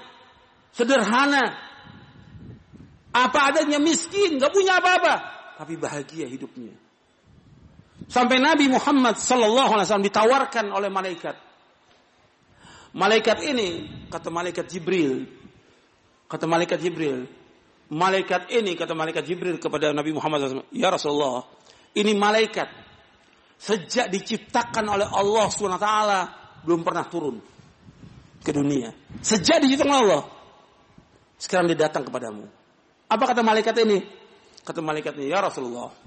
Sederhana. Apa adanya miskin. Gak punya apa-apa. Tapi bahagia hidupnya. Sampai Nabi Muhammad Sallallahu Alaihi Wasallam ditawarkan oleh malaikat. Malaikat ini, kata malaikat Jibril. Kata malaikat Jibril. Malaikat ini, kata malaikat Jibril kepada Nabi Muhammad SAW. Ya Rasulullah, ini malaikat. Sejak diciptakan oleh Allah SWT belum pernah turun ke dunia. Sejak diciptakan Allah. Sekarang dia datang kepadamu. Apa kata malaikat ini? Kata malaikat ini, ya Rasulullah.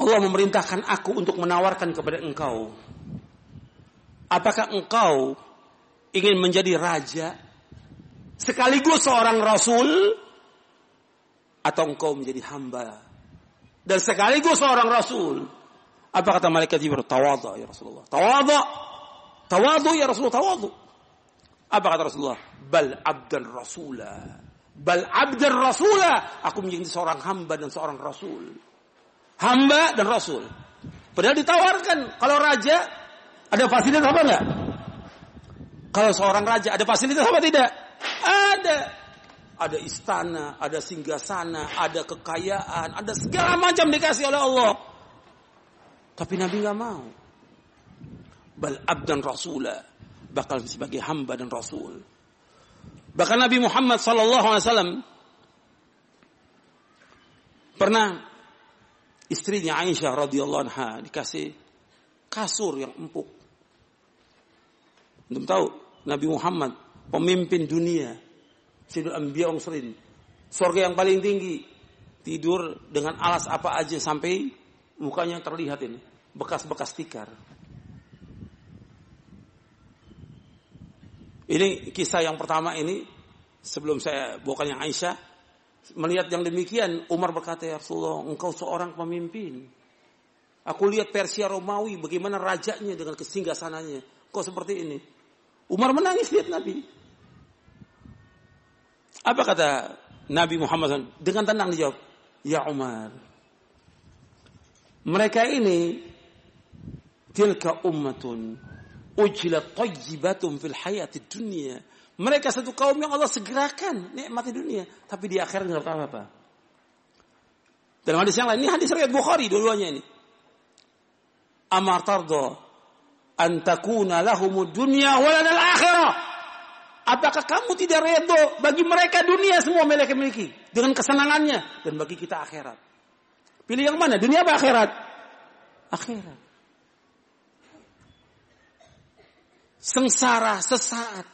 Allah memerintahkan aku untuk menawarkan kepada engkau. Apakah engkau ingin menjadi raja sekaligus seorang rasul atau engkau menjadi hamba dan sekaligus seorang rasul? Apa kata malaikat Jibril? Tawadha ya Rasulullah. Tawadha Tawadu ya Rasulullah, tawadu. Apa kata Rasulullah? Bal abdan rasula. Bal abdan rasula. Aku menjadi seorang hamba dan seorang rasul. Hamba dan rasul. Padahal ditawarkan. Kalau raja, ada fasilitas apa enggak? Kalau seorang raja, ada fasilitas apa tidak? Ada. Ada istana, ada singgasana, ada kekayaan, ada segala macam dikasih oleh Allah. Tapi Nabi nggak mau bal abdan rasula bakal sebagai hamba dan rasul bahkan Nabi Muhammad sallallahu alaihi wasallam pernah istrinya Aisyah radhiyallahu anha dikasih kasur yang empuk. Belum tahu Nabi Muhammad pemimpin dunia Sayyidul Anbiya Umsrin surga yang paling tinggi tidur dengan alas apa aja sampai mukanya terlihat ini bekas-bekas tikar. Ini kisah yang pertama ini sebelum saya bawakan yang Aisyah melihat yang demikian Umar berkata ya Rasulullah engkau seorang pemimpin. Aku lihat Persia Romawi bagaimana rajanya dengan kesinggasananya. Kok seperti ini? Umar menangis lihat Nabi. Apa kata Nabi Muhammad? Dengan tenang dijawab, Ya Umar. Mereka ini tilka ummatun Ujilat tayyibatum fil hayati dunia. Mereka satu kaum yang Allah segerakan nikmati dunia. Tapi di akhirat nggak tahu apa. Dalam hadis yang lain, ini hadis riwayat Bukhari dua-duanya ini. Amar tardo antakuna lahumud dunya walanal akhirah. Apakah kamu tidak redo bagi mereka dunia semua mereka miliki dengan kesenangannya dan bagi kita akhirat? Pilih yang mana? Dunia apa akhirat? Akhirat. sengsara sesaat.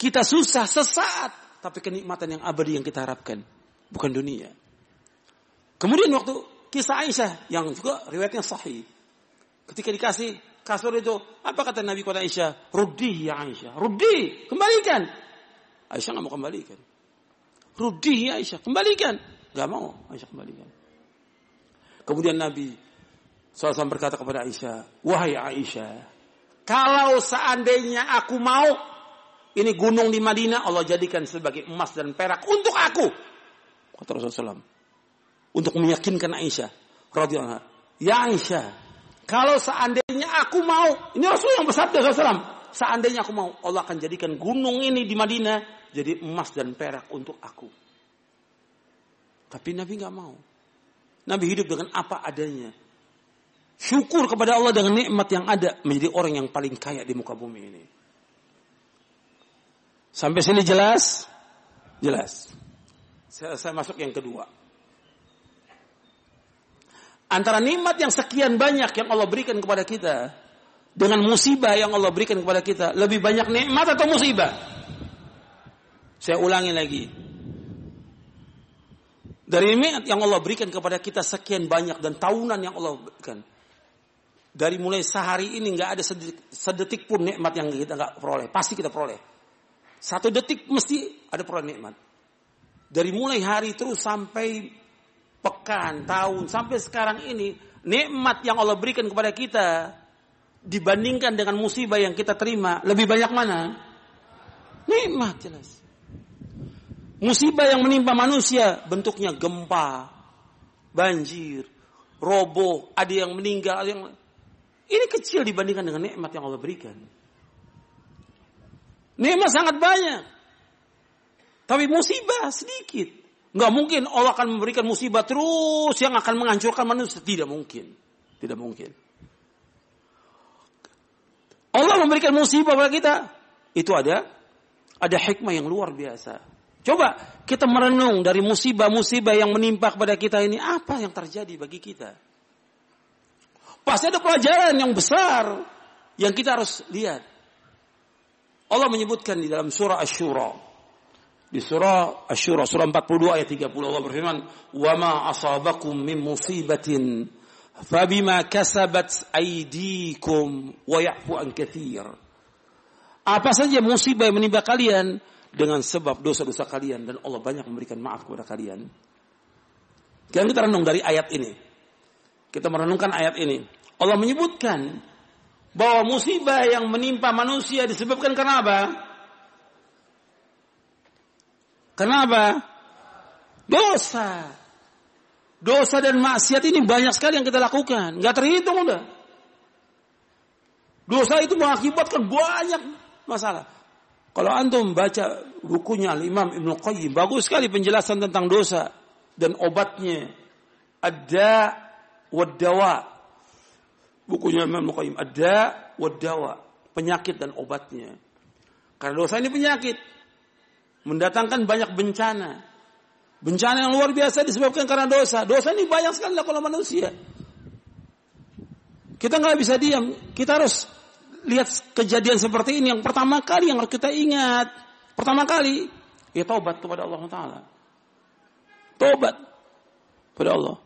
Kita susah sesaat. Tapi kenikmatan yang abadi yang kita harapkan. Bukan dunia. Kemudian waktu kisah Aisyah yang juga riwayatnya sahih. Ketika dikasih kasur itu, apa kata Nabi kepada Aisyah? Rudi ya Aisyah, rudi, kembalikan. Aisyah nggak mau kembalikan. Rudi ya Aisyah, kembalikan. Gak mau Aisyah kembalikan. Kemudian Nabi SAW berkata kepada Aisyah, Wahai Aisyah, kalau seandainya aku mau, ini gunung di Madinah Allah jadikan sebagai emas dan perak untuk aku. Kata Rasulullah. Untuk meyakinkan Aisyah. Radiyallahu Ya Aisyah, kalau seandainya aku mau, ini Rasul yang bersabda Rasulullah Seandainya aku mau, Allah akan jadikan gunung ini di Madinah jadi emas dan perak untuk aku. Tapi Nabi nggak mau. Nabi hidup dengan apa adanya. Syukur kepada Allah dengan nikmat yang ada menjadi orang yang paling kaya di muka bumi ini. Sampai sini jelas? Jelas. Saya, saya masuk yang kedua. Antara nikmat yang sekian banyak yang Allah berikan kepada kita dengan musibah yang Allah berikan kepada kita, lebih banyak nikmat atau musibah? Saya ulangi lagi. Dari nikmat yang Allah berikan kepada kita sekian banyak dan tahunan yang Allah berikan. Dari mulai sehari ini nggak ada sedetik, pun nikmat yang kita nggak peroleh. Pasti kita peroleh. Satu detik mesti ada peroleh nikmat. Dari mulai hari terus sampai pekan, tahun, sampai sekarang ini, nikmat yang Allah berikan kepada kita dibandingkan dengan musibah yang kita terima, lebih banyak mana? Nikmat jelas. Musibah yang menimpa manusia bentuknya gempa, banjir, roboh, ada yang meninggal, ada yang ini kecil dibandingkan dengan nikmat yang Allah berikan. Nikmat sangat banyak. Tapi musibah sedikit. Nggak mungkin Allah akan memberikan musibah terus yang akan menghancurkan manusia. Tidak mungkin. Tidak mungkin. Allah memberikan musibah kepada kita. Itu ada ada hikmah yang luar biasa. Coba kita merenung dari musibah-musibah yang menimpa kepada kita ini apa yang terjadi bagi kita. Pasti ada pelajaran yang besar yang kita harus lihat. Allah menyebutkan di dalam surah Asy-Syura. Di surah Asy-Syura surah 42 ayat 30 Allah berfirman, "Wa ma asabakum min musibatin fabima kasabat aydikum wa ya'fu an katsir." Apa saja musibah yang menimpa kalian dengan sebab dosa-dosa kalian dan Allah banyak memberikan maaf kepada kalian. Kita kita renung dari ayat ini. Kita merenungkan ayat ini. Allah menyebutkan bahwa musibah yang menimpa manusia disebabkan karena apa? Kenapa? Dosa. Dosa dan maksiat ini banyak sekali yang kita lakukan. Nggak terhitung udah. Dosa itu mengakibatkan banyak masalah. Kalau antum baca bukunya Imam Ibn Qayyim, bagus sekali penjelasan tentang dosa dan obatnya. Ada wadawa. Bukunya Imam Ibn Qayyim. Ada wadawa. Penyakit dan obatnya. Karena dosa ini penyakit. Mendatangkan banyak bencana. Bencana yang luar biasa disebabkan karena dosa. Dosa ini banyak sekali kalau manusia. Kita nggak bisa diam. Kita harus lihat kejadian seperti ini. Yang pertama kali yang harus kita ingat. Pertama kali. Ya taubat kepada Allah Ta'ala. Taubat kepada Allah.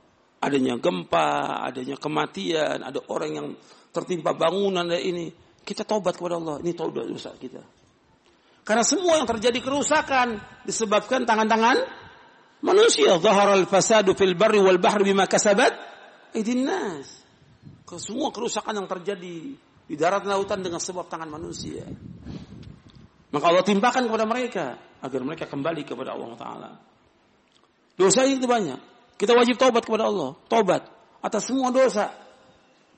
Adanya gempa, adanya kematian, ada orang yang tertimpa bangunan dan ini. Kita taubat kepada Allah. Ini taubat dosa kita. Karena semua yang terjadi kerusakan disebabkan tangan-tangan manusia. Zahar al-fasadu fil barri wal bahri bima kasabat idin nas. Semua kerusakan yang terjadi di darat lautan dengan sebab tangan manusia. Maka Allah timpakan kepada mereka agar mereka kembali kepada Allah Taala. Dosa itu banyak. Kita wajib taubat kepada Allah. Taubat atas semua dosa.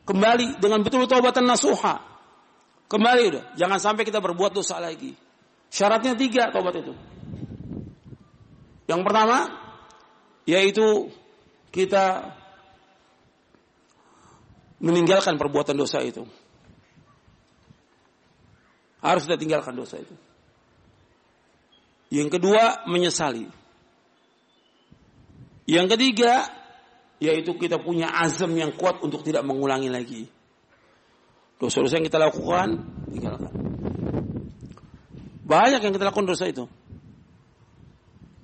Kembali dengan betul taubatan nasuha. Kembali udah. Jangan sampai kita berbuat dosa lagi. Syaratnya tiga tobat itu. Yang pertama, yaitu kita meninggalkan perbuatan dosa itu. Harus kita tinggalkan dosa itu. Yang kedua, menyesali. Yang ketiga, yaitu kita punya azam yang kuat untuk tidak mengulangi lagi. Dosa-dosa yang kita lakukan, tinggalkan. Banyak yang kita lakukan dosa itu.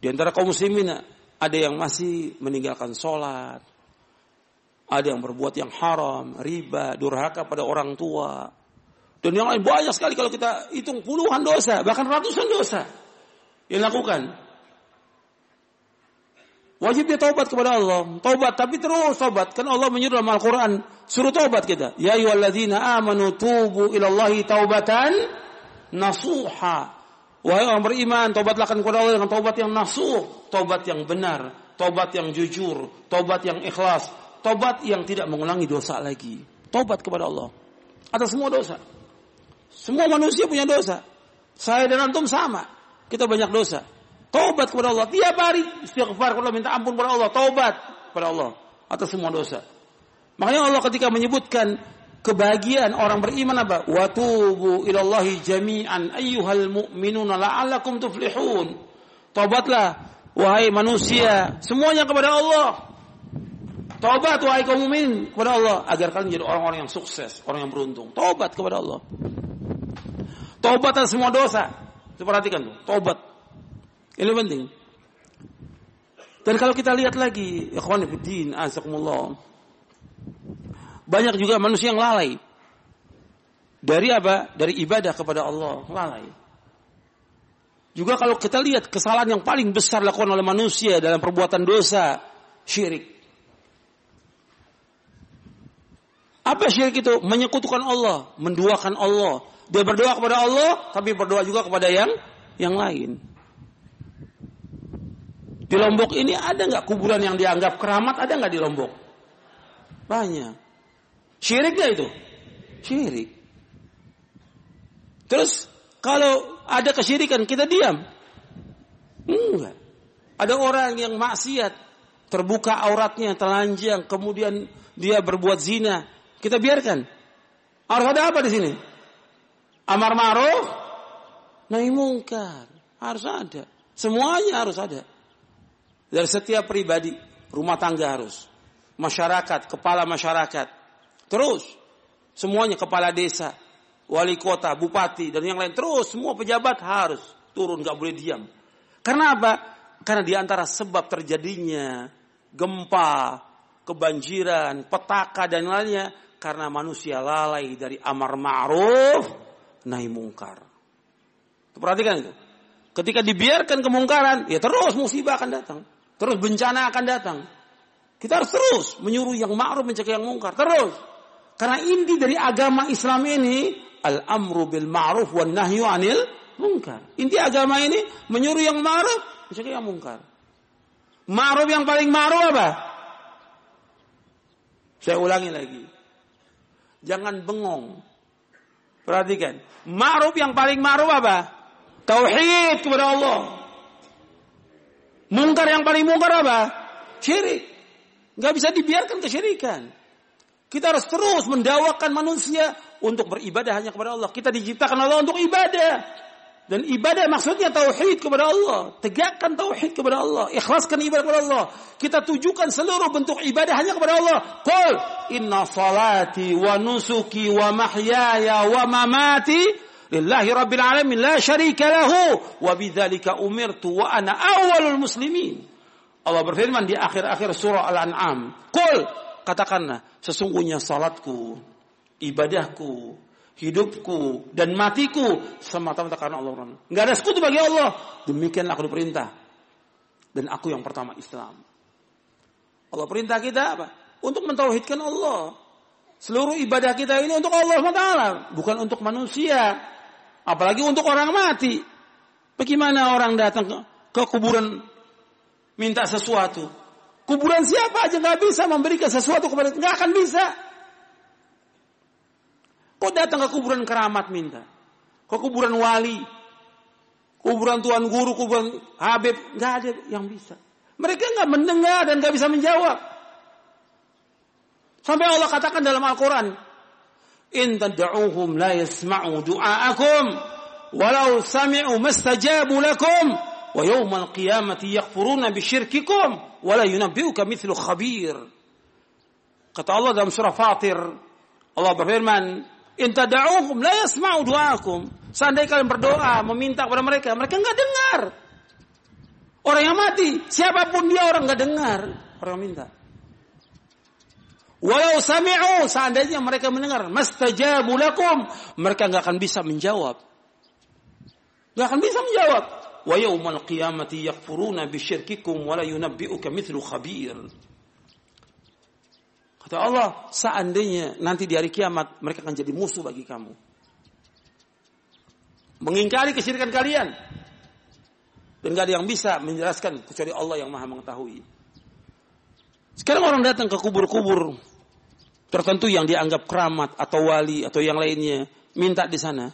Di antara kaum muslimin ada yang masih meninggalkan sholat, Ada yang berbuat yang haram, riba, durhaka pada orang tua. Dan yang lain banyak sekali kalau kita hitung puluhan dosa, bahkan ratusan dosa yang lakukan. Wajib dia taubat kepada Allah. Taubat, tapi terus taubat. Kan Allah menyuruh dalam Al-Quran. Suruh taubat kita. Ya ayyuhalladzina amanu tubu ilallahi taubatan nasuha. Wahai orang beriman, taubatlah kepada Allah dengan taubat yang nasuh. Taubat yang benar. Taubat yang jujur. Taubat yang ikhlas. Taubat yang tidak mengulangi dosa lagi. Taubat kepada Allah. Atas semua dosa. Semua manusia punya dosa. Saya dan antum sama. Kita banyak dosa. Taubat kepada Allah. Tiap hari istighfar kepada Allah, minta ampun kepada Allah. Taubat kepada Allah atas semua dosa. Makanya Allah ketika menyebutkan kebahagiaan orang beriman apa? Watubu ilallahi jami'an ayyuhal mu'minuna la'allakum tuflihun. Taubatlah wahai manusia, semuanya kepada Allah. Taubat wahai kaum mukmin kepada Allah agar kalian menjadi orang-orang yang sukses, orang yang beruntung. Taubat kepada Allah. Taubat atas semua dosa. Perhatikan tuh, taubat ini penting. Dan kalau kita lihat lagi, ikhwan fillah, azakumullah. Banyak juga manusia yang lalai. Dari apa? Dari ibadah kepada Allah, lalai. Juga kalau kita lihat kesalahan yang paling besar dilakukan oleh manusia dalam perbuatan dosa, syirik. Apa syirik itu? Menyekutukan Allah, menduakan Allah. Dia berdoa kepada Allah, tapi berdoa juga kepada yang yang lain. Di Lombok ini ada nggak kuburan yang dianggap keramat? Ada nggak di Lombok? Banyak. Syirik nggak itu? Syirik. Terus kalau ada kesyirikan kita diam? Enggak. Ada orang yang maksiat, terbuka auratnya, telanjang, kemudian dia berbuat zina. Kita biarkan. Harus ada apa di sini? Amar ma'ruf, nahi mungkar. Harus ada. Semuanya harus ada. Dari setiap pribadi, rumah tangga harus. Masyarakat, kepala masyarakat. Terus. Semuanya kepala desa, wali kota, bupati, dan yang lain. Terus semua pejabat harus turun, gak boleh diam. Karena apa? Karena di antara sebab terjadinya gempa, kebanjiran, petaka dan lainnya karena manusia lalai dari amar ma'ruf nahi mungkar. Perhatikan itu. Ketika dibiarkan kemungkaran, ya terus musibah akan datang. Terus bencana akan datang. Kita harus terus menyuruh yang ma'ruf mencegah yang mungkar. Terus. Karena inti dari agama Islam ini al-amru bil ma'ruf wan nahyu anil mungkar. Inti agama ini menyuruh yang ma'ruf mencegah yang mungkar. Ma'ruf yang paling ma'ruf apa? Saya ulangi lagi. Jangan bengong. Perhatikan. Ma'ruf yang paling ma'ruf apa? Tauhid kepada Allah. Mungkar yang paling mungkar apa? Syirik. Gak bisa dibiarkan kesyirikan. Kita harus terus mendawakan manusia untuk beribadah hanya kepada Allah. Kita diciptakan Allah untuk ibadah. Dan ibadah maksudnya tauhid kepada Allah. Tegakkan tauhid kepada Allah. Ikhlaskan ibadah kepada Allah. Kita tujukan seluruh bentuk ibadah hanya kepada Allah. Qul inna salati wa nusuki wa mahyaya wa mamati lillahi rabbil alamin la syarika lahu wa bidzalika umirtu wa ana awwalul muslimin. Allah berfirman di akhir-akhir surah Al-An'am, "Qul katakanlah sesungguhnya salatku, ibadahku, hidupku dan matiku semata-mata karena Allah. Enggak ada sekutu bagi Allah. Demikianlah aku diperintah. Dan aku yang pertama Islam. Allah perintah kita apa? Untuk mentauhidkan Allah. Seluruh ibadah kita ini untuk Allah SWT. Bukan untuk manusia. Apalagi untuk orang mati. Bagaimana orang datang ke, ke kuburan minta sesuatu? Kuburan siapa aja nggak bisa memberikan sesuatu kepada nggak akan bisa. Kok datang ke kuburan keramat minta? Ke kuburan wali, kuburan tuan guru, kuburan habib, nggak ada yang bisa. Mereka nggak mendengar dan nggak bisa menjawab. Sampai Allah katakan dalam Al-Quran, in tad'uuhum la yasma'u du'aakum walau sami'u mastajabu lakum wa yawmal qiyamati yakfuruna bisyirkikum wa la yunabbi'uka mithlu khabir. Kata Allah dalam surah Fatir Allah berfirman in tad'uuhum la yasma'u du'aakum. Seandainya kalian berdoa meminta kepada mereka mereka enggak dengar. Orang yang mati siapa pun dia orang enggak dengar. Orang yang minta Walau sami'u seandainya mereka mendengar, mastajabu lakum, mereka nggak akan bisa menjawab. Nggak akan bisa menjawab. Wa yaumal qiyamati yakfuruna bisyirkikum wa la yunabbi'uka mithlu khabir. Kata Allah, seandainya nanti di hari kiamat mereka akan jadi musuh bagi kamu. Mengingkari kesyirikan kalian. Dan gak ada yang bisa menjelaskan kecuali Allah yang maha mengetahui. Sekarang orang datang ke kubur-kubur tertentu yang dianggap keramat atau wali atau yang lainnya. Minta di sana.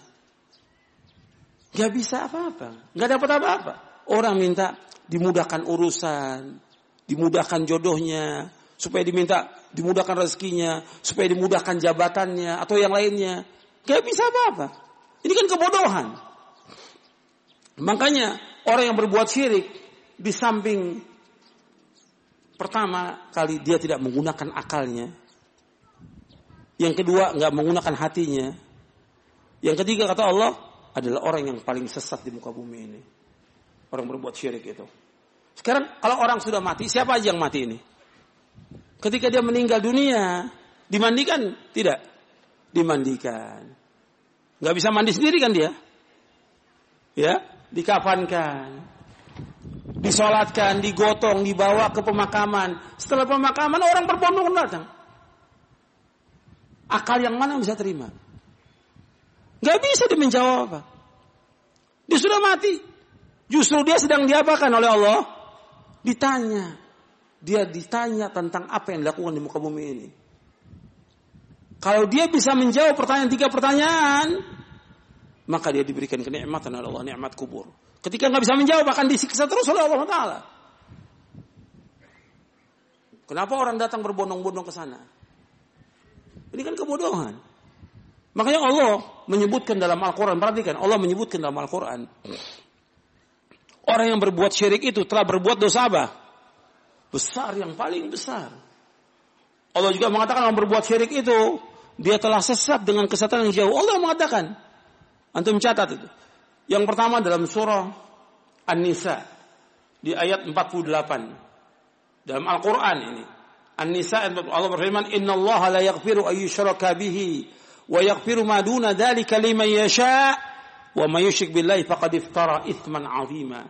Gak bisa apa-apa. Gak dapat apa-apa. Orang minta dimudahkan urusan. Dimudahkan jodohnya. Supaya diminta dimudahkan rezekinya. Supaya dimudahkan jabatannya. Atau yang lainnya. Gak bisa apa-apa. Ini kan kebodohan. Makanya orang yang berbuat syirik di samping pertama kali dia tidak menggunakan akalnya. Yang kedua nggak menggunakan hatinya. Yang ketiga kata Allah adalah orang yang paling sesat di muka bumi ini. Orang berbuat syirik itu. Sekarang kalau orang sudah mati, siapa aja yang mati ini? Ketika dia meninggal dunia, dimandikan? Tidak. Dimandikan. Nggak bisa mandi sendiri kan dia? Ya, dikafankan, disolatkan, digotong, dibawa ke pemakaman. Setelah pemakaman orang berbondong datang. Akal yang mana bisa terima? Gak bisa dia menjawab apa. Dia sudah mati. Justru dia sedang diapakan oleh Allah? Ditanya. Dia ditanya tentang apa yang dilakukan di muka bumi ini. Kalau dia bisa menjawab pertanyaan tiga pertanyaan, maka dia diberikan kenikmatan oleh Allah, nikmat kubur. Ketika nggak bisa menjawab akan disiksa terus oleh Allah Taala. Kenapa orang datang berbondong-bondong ke sana? Ini kan kebodohan. Makanya Allah menyebutkan dalam Al-Quran, perhatikan, Allah menyebutkan dalam Al-Quran. Orang yang berbuat syirik itu telah berbuat dosa apa? Besar, yang paling besar. Allah juga mengatakan orang berbuat syirik itu, dia telah sesat dengan kesatuan yang jauh. Allah mengatakan, Antum catat itu. Yang pertama dalam surah An-Nisa di ayat 48. Dalam Al-Qur'an ini. An-Nisa Allah berfirman, "Inna Allah la yaghfiru ay yushraka bihi wa yaghfiru ma duna dzalika liman yasha wa may yusyrik billahi faqad iftara itsman 'azima."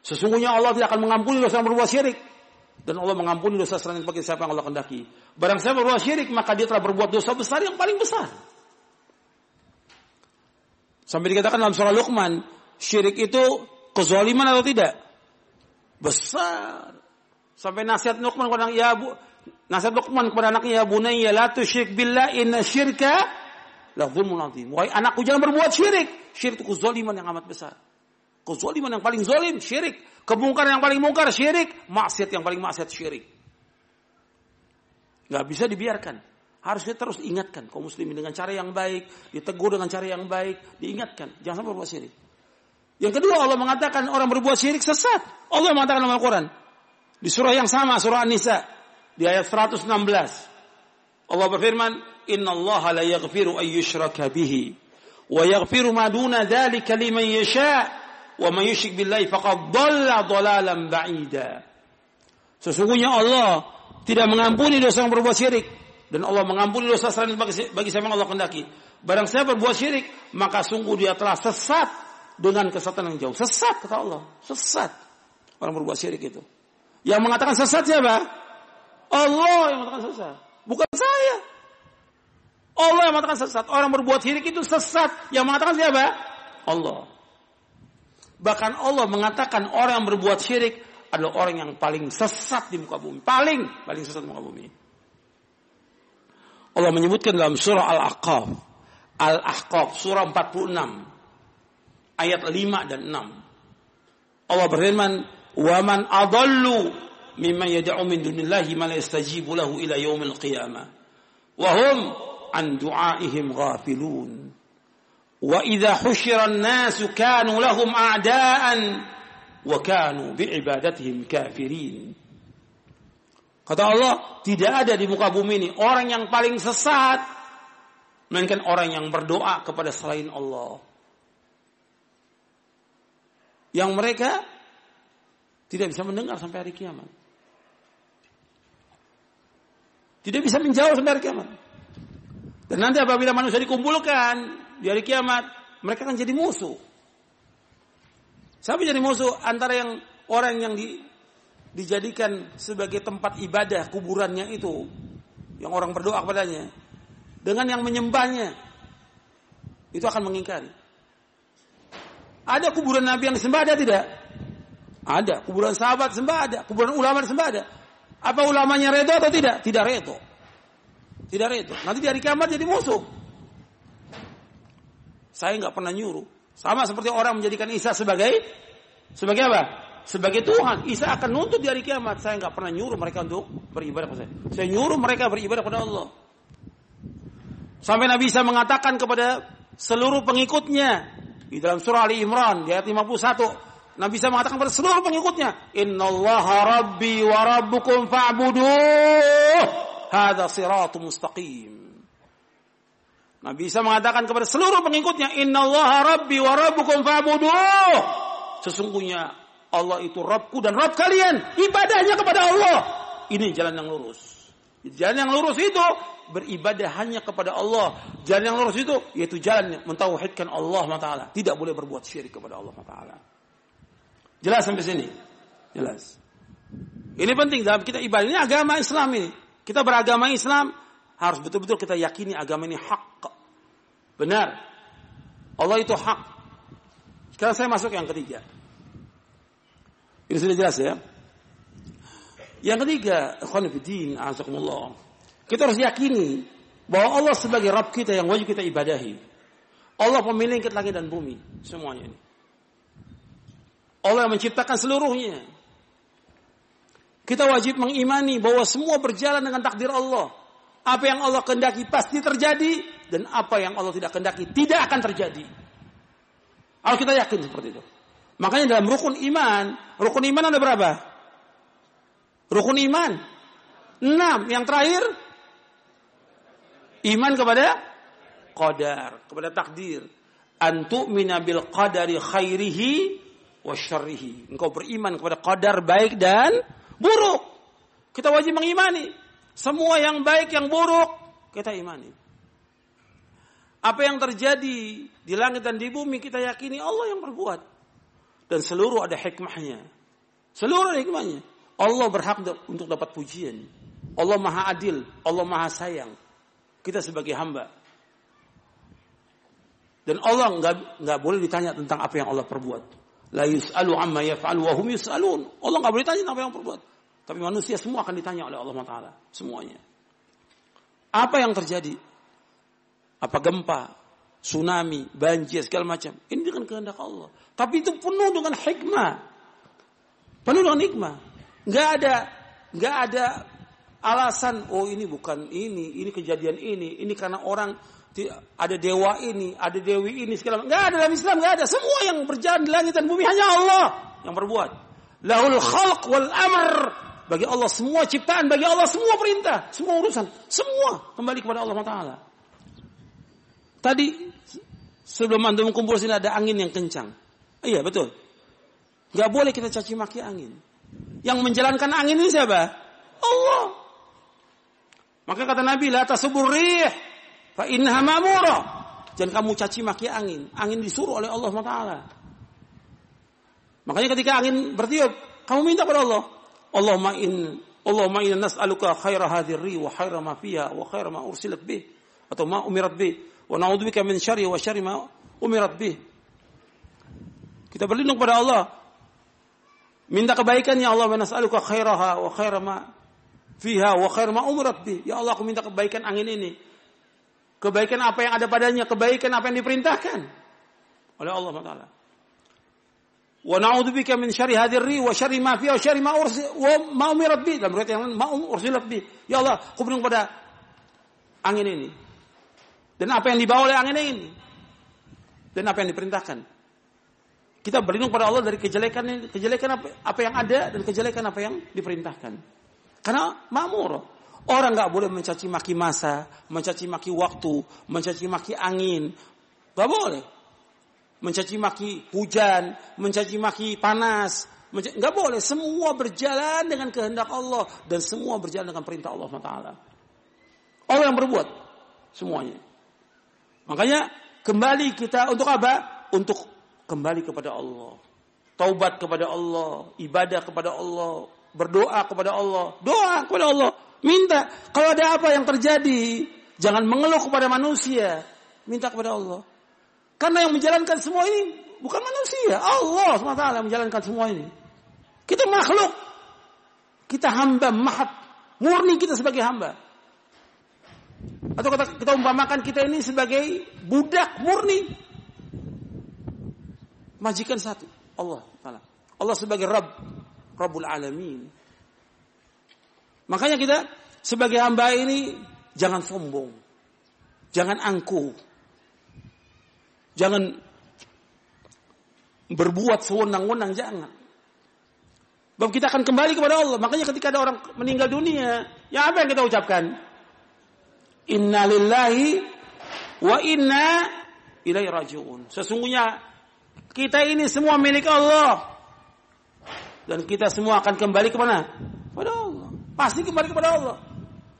Sesungguhnya Allah tidak akan mengampuni dosa yang berbuat syirik dan Allah mengampuni dosa selain bagi siapa yang Allah kehendaki. Barang siapa berbuat syirik maka dia telah berbuat dosa besar yang paling besar. Sampai dikatakan dalam surah Luqman, syirik itu kezaliman atau tidak? Besar. Sampai nasihat Luqman kepada ya bu, nasihat Luqman kepada anaknya ya bunayya la tusyrik billah inna syirka la dzulmun azim. Wahai anakku jangan berbuat syirik. Syirik itu kezaliman yang amat besar. Kezaliman yang paling zalim syirik. Kemungkaran yang paling mungkar syirik. Maksiat yang paling maksiat syirik. Gak bisa dibiarkan. Harusnya terus ingatkan kaum muslimin dengan cara yang baik, ditegur dengan cara yang baik, diingatkan. Jangan sampai berbuat syirik. Yang kedua Allah mengatakan orang berbuat syirik sesat. Allah mengatakan dalam Al-Quran. Di surah yang sama, surah An-Nisa. Di ayat 116. Allah berfirman, Inna Allah la yaghfiru ayyushraka bihi. Wa yaghfiru ma duna dhalika liman yasha. Wa man yushrik billahi faqad dhalla dhalalan ba'ida. Sesungguhnya Allah tidak mengampuni dosa yang berbuat syirik dan Allah mengampuni dosa selain bagi, bagi siapa yang Allah kendaki. Barang siapa berbuat syirik, maka sungguh dia telah sesat dengan kesesatan yang jauh. Sesat kata Allah, sesat. Orang berbuat syirik itu. Yang mengatakan sesat siapa? Allah yang mengatakan sesat, bukan saya. Allah yang mengatakan sesat. Orang berbuat syirik itu sesat. Yang mengatakan siapa? Allah. Bahkan Allah mengatakan orang yang berbuat syirik adalah orang yang paling sesat di muka bumi. Paling, paling sesat di muka bumi. Allah menyebutkan dalam surah Al-Ahqaf. Al-Ahqaf surah 46 ayat 5 dan 6. Allah berfirman, "Wa man adallu mimman yad'u min dunillahi ma la yastajibu lahu ila yaumil qiyamah." Wa hum an du'aihim ghafilun. Wa idza husyira an-nasu kanu lahum a'da'an wa kanu bi'ibadatihim kafirin. Kata Allah, tidak ada di muka bumi ini orang yang paling sesat melainkan orang yang berdoa kepada selain Allah. Yang mereka tidak bisa mendengar sampai hari kiamat. Tidak bisa menjauh sampai hari kiamat. Dan nanti apabila manusia dikumpulkan di hari kiamat, mereka akan jadi musuh. Siapa jadi musuh? Antara yang orang yang di, dijadikan sebagai tempat ibadah kuburannya itu, yang orang berdoa kepadanya, dengan yang menyembahnya, itu akan mengingkari. Ada kuburan Nabi yang disembah ada tidak? Ada. Kuburan sahabat sembah ada. Kuburan ulama disembah ada. Apa ulamanya redo atau tidak? Tidak redo. Tidak redo. Nanti di hari kiamat jadi musuh. Saya nggak pernah nyuruh. Sama seperti orang menjadikan Isa sebagai sebagai apa? Sebagai Tuhan. Isa akan nuntut di hari kiamat. Saya nggak pernah nyuruh mereka untuk beribadah kepada saya. Saya nyuruh mereka beribadah kepada Allah. Sampai Nabi Isa mengatakan kepada seluruh pengikutnya di dalam surah Ali Imran di ayat 51 Nabi Isa mengatakan kepada seluruh pengikutnya, "Innallaha rabbi wa rabbukum fa'buduh." Hada siratu mustaqim. Nabi Isa mengatakan kepada seluruh pengikutnya, Inna Allah Rabbi wa Rabbukum fa'buduh. Sesungguhnya Allah itu Rabbku dan Rabb kalian. Ibadahnya kepada Allah. Ini jalan yang lurus. Jalan yang lurus itu beribadah hanya kepada Allah. Jalan yang lurus itu yaitu jalan mentauhidkan Allah Taala. Tidak boleh berbuat syirik kepada Allah Taala. Jelas sampai sini? Jelas. Ini penting dalam kita ibadah ini agama Islam ini. Kita beragama Islam harus betul-betul kita yakini agama ini hak. Benar. Allah itu hak. Sekarang saya masuk yang ketiga. Ini sudah jelas ya. Yang ketiga. Kita harus yakini bahwa Allah sebagai Rabb kita yang wajib kita ibadahi. Allah pemilik langit dan bumi, semuanya ini. Allah yang menciptakan seluruhnya. Kita wajib mengimani bahwa semua berjalan dengan takdir Allah. Apa yang Allah kendaki pasti terjadi dan apa yang Allah tidak kendaki tidak akan terjadi. Kalau kita yakin seperti itu. Makanya dalam rukun iman, rukun iman ada berapa? Rukun iman. Enam. Yang terakhir, iman kepada qadar, kepada takdir. Antu minabil qadari khairihi wa syarrihi. Engkau beriman kepada qadar baik dan buruk. Kita wajib mengimani. Semua yang baik, yang buruk, kita imani. Apa yang terjadi di langit dan di bumi, kita yakini Allah yang berbuat. Dan seluruh ada hikmahnya. Seluruh ada hikmahnya. Allah berhak untuk dapat pujian. Allah maha adil. Allah maha sayang. Kita sebagai hamba. Dan Allah nggak nggak boleh ditanya tentang apa yang Allah perbuat. La yus'alu amma yaf'alu wa hum yus'alun. Allah nggak boleh tanya apa yang perbuat. Tapi manusia semua akan ditanya oleh Allah Taala, semuanya. Apa yang terjadi? Apa gempa, tsunami, banjir segala macam? Ini dengan kehendak Allah. Tapi itu penuh dengan hikmah. Penuh dengan hikmah. Gak ada nggak ada alasan oh ini bukan ini, ini kejadian ini, ini karena orang ada dewa ini, ada dewi ini segala macam. Enggak ada dalam Islam, enggak ada. Semua yang berjalan di langit dan bumi hanya Allah yang berbuat. Lahul khalq wal amr bagi Allah semua ciptaan, bagi Allah semua perintah, semua urusan, semua kembali kepada Allah Taala. Tadi sebelum anda kumpul sini ada angin yang kencang. Iya betul. Gak boleh kita caci maki angin. Yang menjalankan angin ini siapa? Allah. Maka kata Nabi, la tasubur rih, fa innaha ma'mura. Jangan kamu caci maki angin. Angin disuruh oleh Allah Taala. Makanya ketika angin bertiup, kamu minta kepada Allah. Allahumma in Allahumma inna nas'aluka khaira hadhihi wa khaira ma fiha wa khaira ma ursilat bih atau ma umirat bih wa na'udzubika min syarri wa syarri ma umirat bih. Kita berlindung pada Allah. Minta kebaikan ya Allah, nas'aluka khairaha wa khaira ma fiha wa khaira ma umirat bih. Ya Allah, aku minta kebaikan angin ini. Kebaikan apa yang ada padanya, kebaikan apa yang diperintahkan oleh Allah Taala. Wa na'udzubika min syarri hadhihi wa syarri ma fiha wa syarri ma ursi wa ma umirat bi. Dalam riwayat yang lain ma ursilat bi. Ya Allah, aku berlindung pada angin ini. Dan apa yang dibawa oleh angin ini. Dan apa yang diperintahkan. Kita berlindung pada Allah dari kejelekan kejelekan apa, apa yang ada dan kejelekan apa yang diperintahkan. Karena makmur. Orang nggak boleh mencaci maki masa, mencaci maki waktu, mencaci maki angin. Gak boleh mencaci maki hujan, mencaci maki panas, nggak boleh. Semua berjalan dengan kehendak Allah dan semua berjalan dengan perintah Allah Taala. Allah yang berbuat semuanya. Makanya kembali kita untuk apa? Untuk kembali kepada Allah. Taubat kepada Allah, ibadah kepada Allah, berdoa kepada Allah, doa kepada Allah, minta. Kalau ada apa yang terjadi, jangan mengeluh kepada manusia, minta kepada Allah. Karena yang menjalankan semua ini bukan manusia, Allah SWT yang menjalankan semua ini. Kita makhluk, kita hamba mahat, murni kita sebagai hamba. Atau kita, kita umpamakan kita ini sebagai budak murni. Majikan satu, Allah Allah sebagai Rabb, Rabbul Alamin. Makanya kita sebagai hamba ini jangan sombong. Jangan angkuh. Jangan berbuat sewenang-wenang, jangan. Bahwa kita akan kembali kepada Allah. Makanya ketika ada orang meninggal dunia, ya apa yang kita ucapkan? Inna lillahi wa inna ilaihi rajiun. Sesungguhnya kita ini semua milik Allah. Dan kita semua akan kembali ke mana? Pada Allah. Pasti kembali kepada Allah.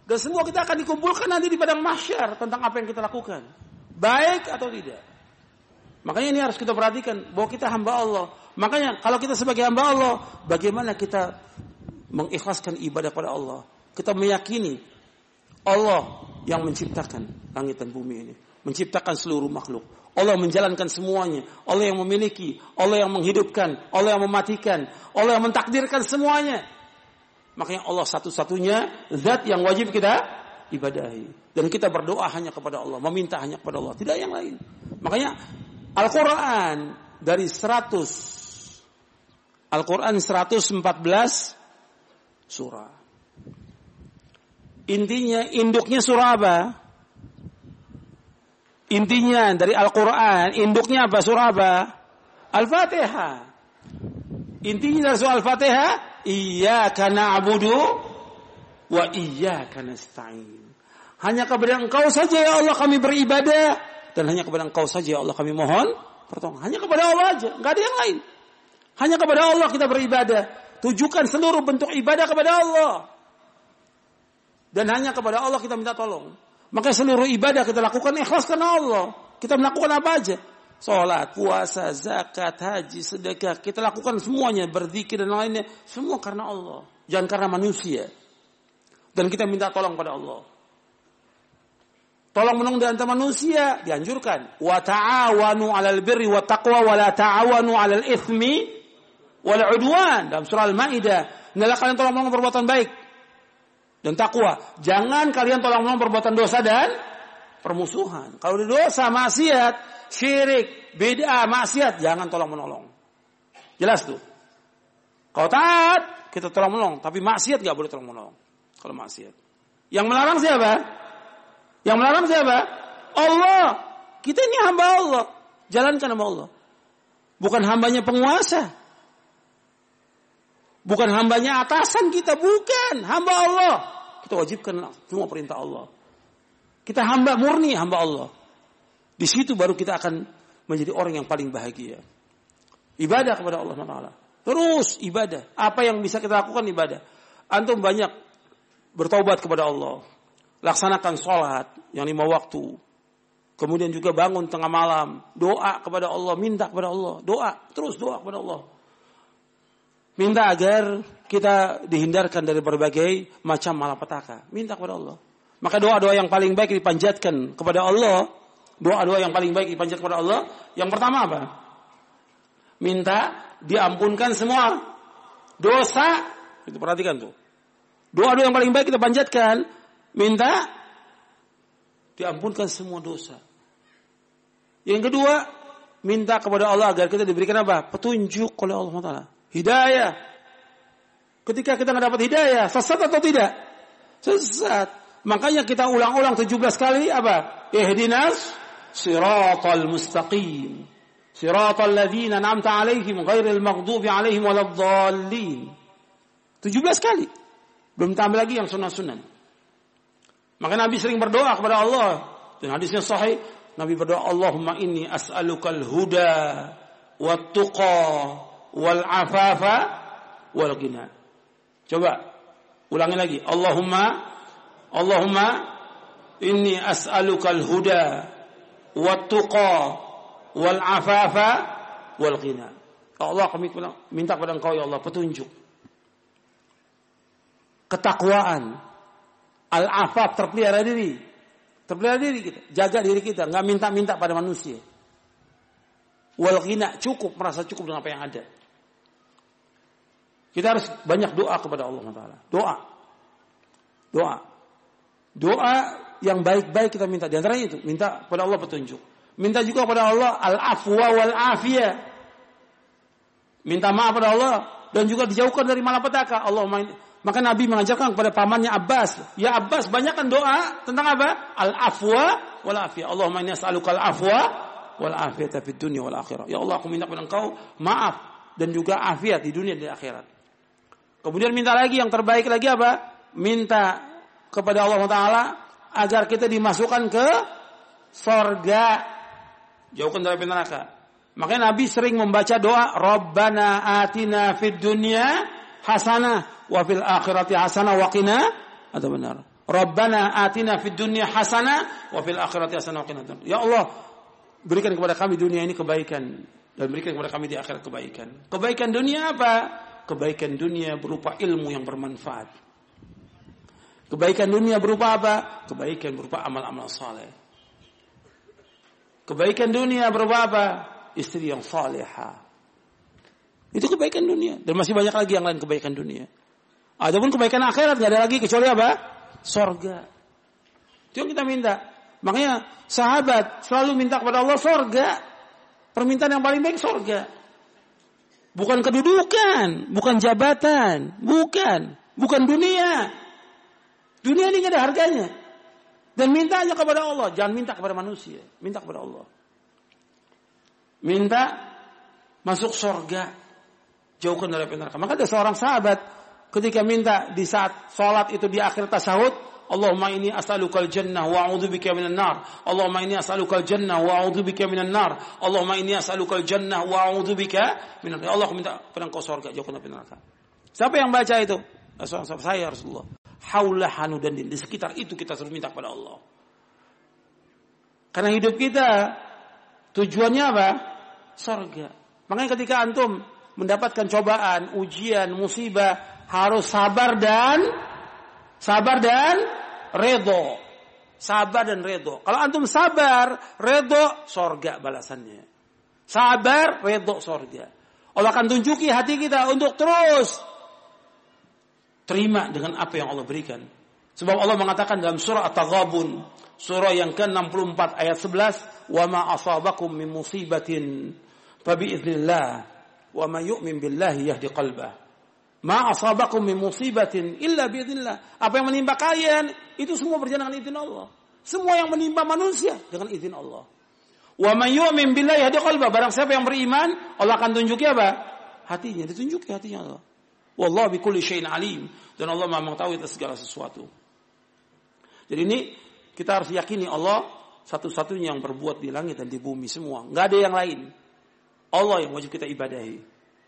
Dan semua kita akan dikumpulkan nanti di padang mahsyar tentang apa yang kita lakukan. Baik atau tidak. Makanya ini harus kita perhatikan bahwa kita hamba Allah. Makanya kalau kita sebagai hamba Allah, bagaimana kita mengikhlaskan ibadah pada Allah? Kita meyakini Allah yang menciptakan langit dan bumi ini, menciptakan seluruh makhluk. Allah menjalankan semuanya. Allah yang memiliki, Allah yang menghidupkan, Allah yang mematikan, Allah yang mentakdirkan semuanya. Makanya Allah satu-satunya zat yang wajib kita ibadahi. Dan kita berdoa hanya kepada Allah, meminta hanya kepada Allah, tidak yang lain. Makanya Al-Quran dari 100 Al-Quran 114 surah. Intinya induknya surah apa? Intinya dari Al-Quran, induknya apa? Surah apa? Al-Fatihah. Intinya dari surah Al-Fatihah, Iyaka na'budu wa iyaka nasta'in. Hanya kepada engkau saja ya Allah kami beribadah. Dan hanya kepada engkau saja ya Allah kami mohon pertolongan. Hanya kepada Allah aja, nggak ada yang lain. Hanya kepada Allah kita beribadah. Tujukan seluruh bentuk ibadah kepada Allah. Dan hanya kepada Allah kita minta tolong. Maka seluruh ibadah kita lakukan ikhlas karena Allah. Kita melakukan apa aja? Sholat, puasa, zakat, haji, sedekah. Kita lakukan semuanya, berzikir dan lainnya. Semua karena Allah. Jangan karena manusia. Dan kita minta tolong pada Allah. Tolong menolong di antara manusia dianjurkan. Wa ta'awanu 'alal birri wa taqwa wa la ta'awanu 'alal itsmi wal 'udwan dalam surah Al-Maidah. Hendaklah kalian tolong menolong perbuatan baik dan takwa. Jangan kalian tolong menolong perbuatan dosa dan permusuhan. Kalau di dosa, maksiat, syirik, beda maksiat, jangan tolong menolong. Jelas tuh. Kalau taat, kita tolong menolong. Tapi maksiat nggak boleh tolong menolong. Kalau maksiat. Yang melarang siapa? Yang melarang siapa? Allah. Kita ini hamba Allah. Jalankan sama Allah. Bukan hambanya penguasa. Bukan hambanya atasan kita, bukan. Hamba Allah. Kita wajibkan semua perintah Allah. Kita hamba murni, hamba Allah. Di situ baru kita akan menjadi orang yang paling bahagia. Ibadah kepada Allah Taala. Terus ibadah. Apa yang bisa kita lakukan ibadah. Antum banyak bertobat kepada Allah. Laksanakan sholat yang lima waktu. Kemudian juga bangun tengah malam. Doa kepada Allah. Minta kepada Allah. Doa. Terus doa kepada Allah. Minta agar kita dihindarkan dari berbagai macam malapetaka. Minta kepada Allah. Maka doa-doa yang paling baik dipanjatkan kepada Allah. Doa-doa yang paling baik dipanjatkan kepada Allah. Yang pertama apa? Minta diampunkan semua dosa. Itu perhatikan tuh. Doa-doa yang paling baik kita panjatkan. Minta diampunkan semua dosa. Yang kedua, minta kepada Allah agar kita diberikan apa? Petunjuk oleh Allah Taala. Hidayah. Ketika kita nggak dapat hidayah, sesat atau tidak? Sesat. Makanya kita ulang-ulang 17 kali apa? Ihdinas siratal mustaqim. Siratal ladzina namta alaihim ghairil maghdubi alaihim waladdallin. 17 kali. Belum tambah lagi yang sunnah-sunnah. Maka Nabi sering berdoa kepada Allah. Dan hadisnya sahih. Nabi berdoa, Allahumma inni as'alukal huda wa tuqa wal afafa wal ghina. Coba ulangi lagi. Allahumma Allahumma inni as'alukal huda wat tuqa wal afafa wal ghina. Ya Allah kami minta kepada Engkau ya Allah petunjuk. Ketakwaan. Al-afaf terpelihara diri. Terpelihara diri kita, jaga diri kita, nggak minta-minta pada manusia. Wal ghina cukup merasa cukup dengan apa yang ada. Kita harus banyak doa kepada Allah Taala. Doa. Doa. Doa yang baik-baik kita minta. Di antaranya itu, minta kepada Allah petunjuk. Minta juga kepada Allah al-afwa wal afiyah. Minta maaf kepada Allah dan juga dijauhkan dari malapetaka. Allah maka Nabi mengajarkan kepada pamannya Abbas, "Ya Abbas, banyakkan doa tentang apa? Al-afwa wal afiyah. Allahumma inni as'aluka al-afwa wal afiyata fid dunya wal akhirah. Ya Allah, aku minta kepada Engkau maaf dan juga afiat di dunia dan di akhirat. Kemudian minta lagi yang terbaik lagi apa? Minta kepada Allah Taala agar kita dimasukkan ke sorga, jauhkan dari neraka. Makanya Nabi sering membaca doa Rabbana atina fid dunya hasanah wa fil akhirati hasanah wa qina atau benar. Rabbana atina fid dunya hasanah wa fil akhirati hasanah wa qina. Ya Allah, berikan kepada kami dunia ini kebaikan dan berikan kepada kami di akhirat kebaikan. Kebaikan dunia apa? kebaikan dunia berupa ilmu yang bermanfaat. Kebaikan dunia berupa apa? Kebaikan berupa amal-amal saleh. Kebaikan dunia berupa apa? Istri yang saleha. Itu kebaikan dunia. Dan masih banyak lagi yang lain kebaikan dunia. Adapun kebaikan akhirat nggak ada lagi kecuali apa? Sorga. Itu yang kita minta. Makanya sahabat selalu minta kepada Allah sorga. Permintaan yang paling baik sorga. Bukan kedudukan, bukan jabatan, bukan, bukan dunia. Dunia ini ada harganya. Dan mintanya kepada Allah, jangan minta kepada manusia, minta kepada Allah. Minta masuk surga, jauhkan dari neraka. Maka ada seorang sahabat ketika minta di saat sholat itu di akhir tasawuf, Allahumma ini as'alukal jannah wa a'udzubika minan nar. Allahumma ini as'alukal jannah wa a'udzubika minan nar. Allahumma ini as'alukal jannah wa a'udzubika minan nar. Ya Allah minta pada surga jauhkan dari neraka. Siapa yang baca itu? Saya Rasulullah. Haulah hanu dan di sekitar itu kita terus minta kepada Allah. Karena hidup kita tujuannya apa? Surga. Makanya ketika antum mendapatkan cobaan, ujian, musibah, harus sabar dan sabar dan redo. Sabar dan redo. Kalau antum sabar, redo, sorga balasannya. Sabar, redo, sorga. Allah akan tunjuki hati kita untuk terus terima dengan apa yang Allah berikan. Sebab Allah mengatakan dalam surah At-Taghabun, surah yang ke-64 ayat 11, "Wa ma asabakum min musibatin fa bi idznillah wa man yu'min billahi yahdi qalbah." Ma asabakum min musibatin illa biidznillah. Apa yang menimpa kalian itu semua berjalan dengan izin Allah. Semua yang menimpa manusia dengan izin Allah. Wa man yu'min billahi yahdi qalba. Barang siapa yang beriman, Allah akan tunjuki apa? Hatinya, ditunjuki hatinya Allah. Wallahu bikulli syai'in alim. Dan Allah Maha mengetahui segala sesuatu. Jadi ini kita harus yakini Allah satu-satunya yang berbuat di langit dan di bumi semua. Nggak ada yang lain. Allah yang wajib kita ibadahi.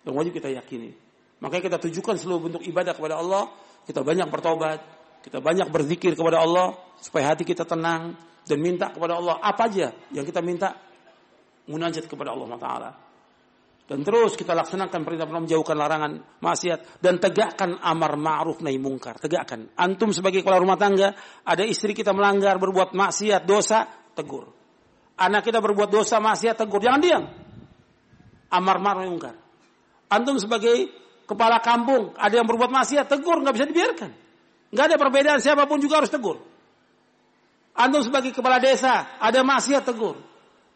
Yang wajib kita yakini. Makanya kita tujukan seluruh bentuk ibadah kepada Allah. Kita banyak bertobat. Kita banyak berzikir kepada Allah. Supaya hati kita tenang. Dan minta kepada Allah apa aja yang kita minta. Munajat kepada Allah Taala. Dan terus kita laksanakan perintah Allah menjauhkan larangan maksiat dan tegakkan amar ma'ruf nahi mungkar. Tegakkan. Antum sebagai kepala rumah tangga, ada istri kita melanggar, berbuat maksiat, dosa, tegur. Anak kita berbuat dosa, maksiat, tegur. Jangan diam. Amar ma'ruf nahi mungkar. Antum sebagai kepala kampung, ada yang berbuat maksiat, tegur, nggak bisa dibiarkan. Nggak ada perbedaan, siapa pun juga harus tegur. Antum sebagai kepala desa, ada maksiat, tegur.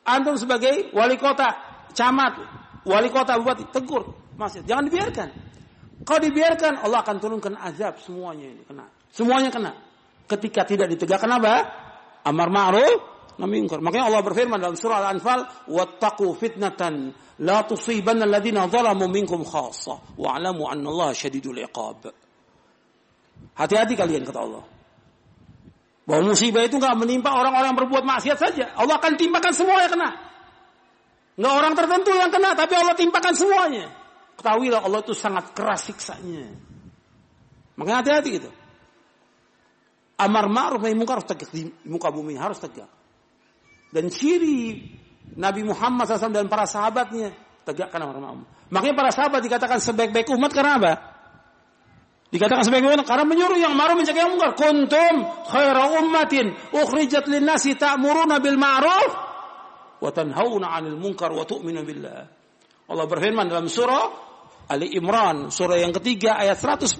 Antum sebagai wali kota, camat, wali kota, bupati, tegur. Maksiat, jangan dibiarkan. Kalau dibiarkan, Allah akan turunkan azab semuanya ini kena. Semuanya kena. Ketika tidak ditegakkan apa? Amar ma'ruf memingkar. Makanya Allah berfirman dalam surah Al-Anfal, "Wattaqu fitnatan la tusibanna alladziina zalamu minkum khassa wa 'alamu anna Allah syadidul iqab." Hati-hati kalian kata Allah. Bahwa musibah itu nggak menimpa orang-orang yang berbuat maksiat saja. Allah akan timpakan semua yang kena. Nggak orang tertentu yang kena, tapi Allah timpakan semuanya. Ketahuilah Allah itu sangat keras siksanya. Makanya hati-hati gitu. Amar ma'ruf nahi harus tegak di muka bumi harus tegak. Dan ciri Nabi Muhammad SAW dan para sahabatnya tegakkan amar ma'ruf. Makanya para sahabat dikatakan sebaik-baik umat karena apa? Dikatakan sebaik umat karena menyuruh yang ma'ruf mencegah yang munkar. Kuntum khaira ummatin ukhrijat lin-nasi ta'muruna bil ma'ruf wa tanhauna 'anil munkar wa tu'minu billah. Allah berfirman dalam surah Ali Imran surah yang ketiga ayat 110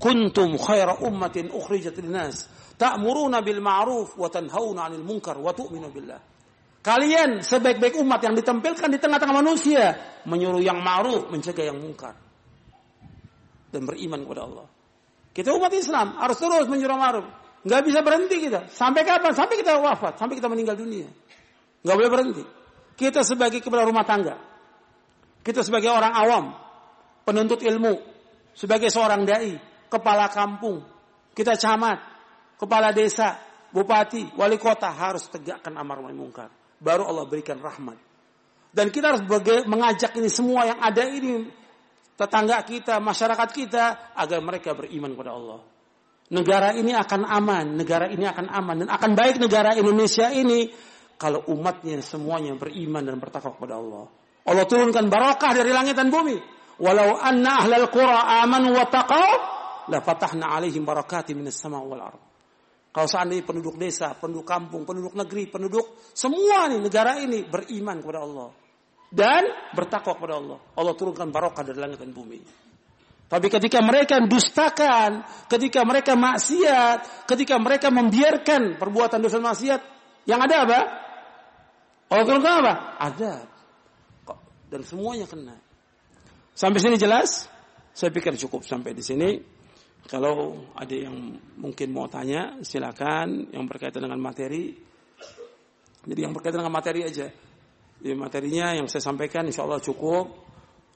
kuntum khaira ummatin ukhrijat linnas ta'muruna bil ma'ruf wa tanhauna 'anil munkar wa tu'minu billah. Kalian sebaik-baik umat yang ditampilkan di tengah-tengah manusia menyuruh yang ma'ruf, mencegah yang munkar dan beriman kepada Allah. Kita umat Islam harus terus menyuruh ma'ruf. Nggak bisa berhenti kita. Sampai kapan? Sampai kita wafat, sampai kita meninggal dunia. Nggak boleh berhenti. Kita sebagai kepala rumah tangga. Kita sebagai orang awam, penuntut ilmu, sebagai seorang dai, kepala kampung, kita camat, kepala desa, bupati, wali kota harus tegakkan amar ma'ruf munkar. Baru Allah berikan rahmat. Dan kita harus mengajak ini semua yang ada ini tetangga kita, masyarakat kita agar mereka beriman kepada Allah. Negara ini akan aman, negara ini akan aman dan akan baik negara Indonesia ini kalau umatnya semuanya beriman dan bertakwa kepada Allah. Allah turunkan barakah dari langit dan bumi. Walau anna ahlal qura amanu wa taqaw la fatahna alaihim barakati minas sama wal ard. Kalau seandainya penduduk desa, penduduk kampung, penduduk negeri, penduduk semua nih negara ini beriman kepada Allah dan bertakwa kepada Allah, Allah turunkan barokah dari langit dan bumi. Tapi ketika mereka dustakan, ketika mereka maksiat, ketika mereka membiarkan perbuatan dosa maksiat, yang ada apa? Allah turunkan apa? Ada. Dan semuanya kena. Sampai sini jelas? Saya pikir cukup sampai di sini. Kalau ada yang mungkin mau tanya, silakan yang berkaitan dengan materi. Jadi yang berkaitan dengan materi aja. Jadi materinya yang saya sampaikan insya Allah cukup.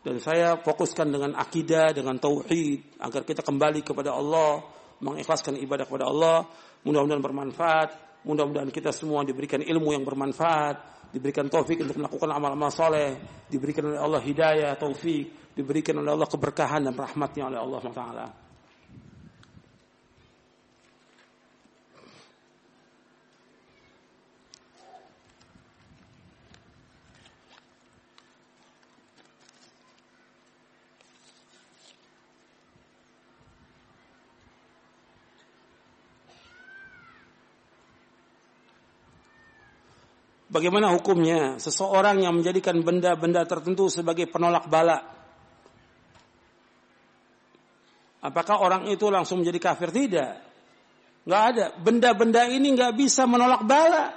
Dan saya fokuskan dengan akidah, dengan tauhid. Agar kita kembali kepada Allah. Mengikhlaskan ibadah kepada Allah. Mudah-mudahan bermanfaat. Mudah-mudahan kita semua diberikan ilmu yang bermanfaat. Diberikan taufik untuk melakukan amal-amal soleh. Diberikan oleh Allah hidayah, taufik. Diberikan oleh Allah keberkahan dan rahmatnya oleh Allah SWT. Bagaimana hukumnya seseorang yang menjadikan benda-benda tertentu sebagai penolak bala? Apakah orang itu langsung menjadi kafir? Tidak. Nggak ada. Benda-benda ini nggak bisa menolak bala.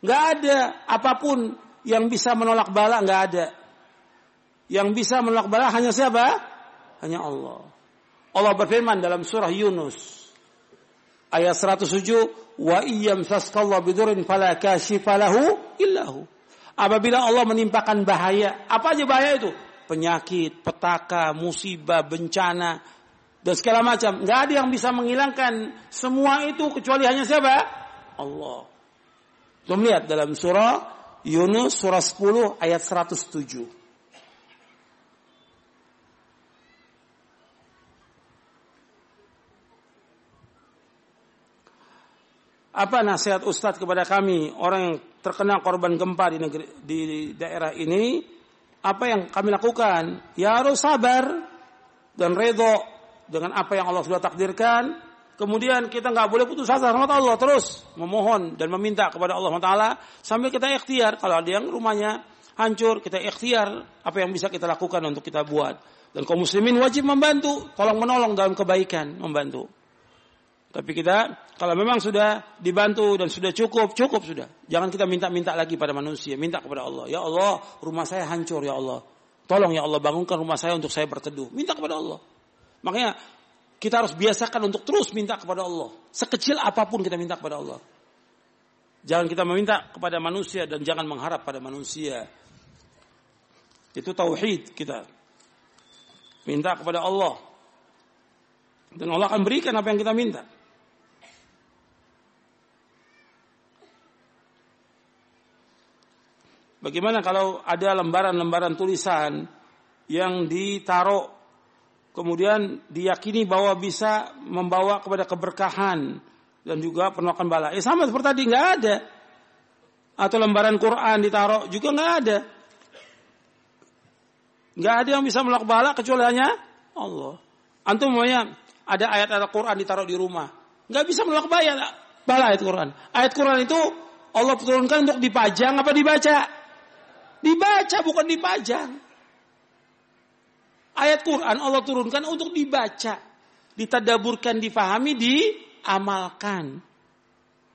Nggak ada apa pun yang bisa menolak bala nggak ada. Yang bisa menolak bala hanya siapa? Hanya Allah. Allah berfirman dalam surah Yunus ayat 107 wa iyam saskallahu bidurin fala kashifalahu illahu. Apabila Allah menimpakan bahaya, apa aja bahaya itu? Penyakit, petaka, musibah, bencana, dan segala macam. Nggak ada yang bisa menghilangkan semua itu kecuali hanya siapa? Allah. Kita lihat dalam surah Yunus surah 10 ayat 107. Apa nasihat Ustadz kepada kami orang yang terkena korban gempa di negeri di daerah ini? Apa yang kami lakukan? Ya harus sabar dan redho dengan apa yang Allah sudah takdirkan. Kemudian kita nggak boleh putus asa sama Allah terus memohon dan meminta kepada Allah Taala sambil kita ikhtiar. Kalau ada yang rumahnya hancur, kita ikhtiar apa yang bisa kita lakukan untuk kita buat. Dan kaum muslimin wajib membantu, tolong menolong dalam kebaikan, membantu. Tapi kita kalau memang sudah dibantu dan sudah cukup, cukup sudah. Jangan kita minta-minta lagi pada manusia, minta kepada Allah. Ya Allah, rumah saya hancur ya Allah. Tolong ya Allah bangunkan rumah saya untuk saya berteduh. Minta kepada Allah. Makanya kita harus biasakan untuk terus minta kepada Allah. Sekecil apa pun kita minta kepada Allah. Jangan kita meminta kepada manusia dan jangan mengharap pada manusia. Itu tauhid kita. Minta kepada Allah. Dan Allah akan berikan apa yang kita minta. Bagaimana kalau ada lembaran-lembaran tulisan yang ditaruh kemudian diyakini bahwa bisa membawa kepada keberkahan dan juga penolakan bala. Ya sama seperti tadi nggak ada. Atau lembaran Quran ditaruh juga nggak ada. Nggak ada yang bisa menolak bala kecuali hanya Allah. Antum maunya ada ayat ayat Quran ditaruh di rumah. Nggak bisa menolak bala, bala ayat Quran. Ayat Quran itu Allah turunkan untuk dipajang apa dibaca? Dibaca bukan dipajang. Ayat Quran Allah turunkan untuk dibaca, ditadaburkan, difahami, diamalkan.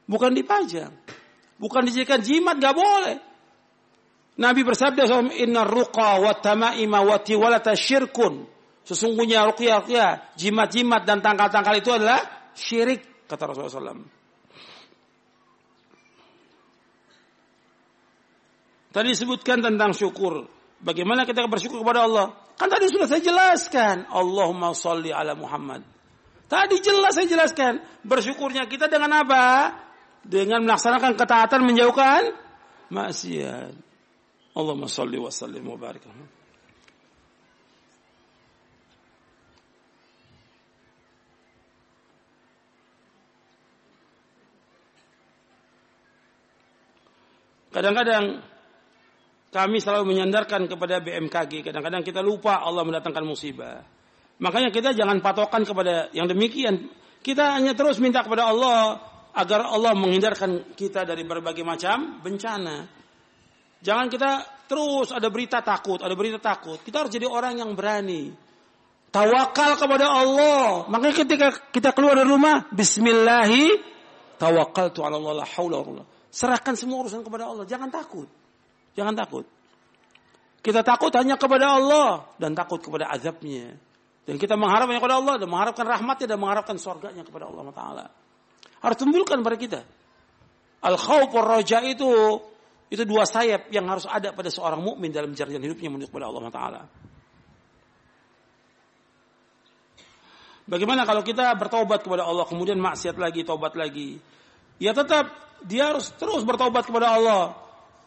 Bukan dipajang. Bukan dijadikan jimat, gak boleh. Nabi bersabda Inna ruqa wa tamaima wa tiwalata syirkun. Sesungguhnya ruqyah ruqyah, jimat-jimat dan tangkal-tangkal itu adalah syirik kata Rasulullah SAW. Tadi disebutkan tentang syukur. Bagaimana kita bersyukur kepada Allah? Kan tadi sudah saya jelaskan. Allahumma salli ala Muhammad. Tadi jelas saya jelaskan. Bersyukurnya kita dengan apa? Dengan melaksanakan ketaatan menjauhkan maksiat. Allahumma salli wa sallim wa barik. Kadang-kadang kami selalu menyandarkan kepada BMKG. Kadang-kadang kita lupa Allah mendatangkan musibah. Makanya kita jangan patokan kepada yang demikian. Kita hanya terus minta kepada Allah agar Allah menghindarkan kita dari berbagai macam bencana. Jangan kita terus ada berita takut, ada berita takut. Kita harus jadi orang yang berani. Tawakal kepada Allah. Makanya ketika kita keluar dari rumah, Bismillahi, tawakal tu Allah, Serahkan semua urusan kepada Allah, jangan takut. Jangan takut. Kita takut hanya kepada Allah dan takut kepada azabnya. Dan kita mengharapnya kepada Allah dan mengharapkan rahmatnya dan mengharapkan surganya kepada Allah Taala. Harus tumbuhkan pada kita. Al khawf raja itu itu dua sayap yang harus ada pada seorang mukmin dalam jalan hidupnya menuju kepada Allah Taala. Bagaimana kalau kita bertobat kepada Allah kemudian maksiat lagi, tobat lagi? Ya tetap dia harus terus bertobat kepada Allah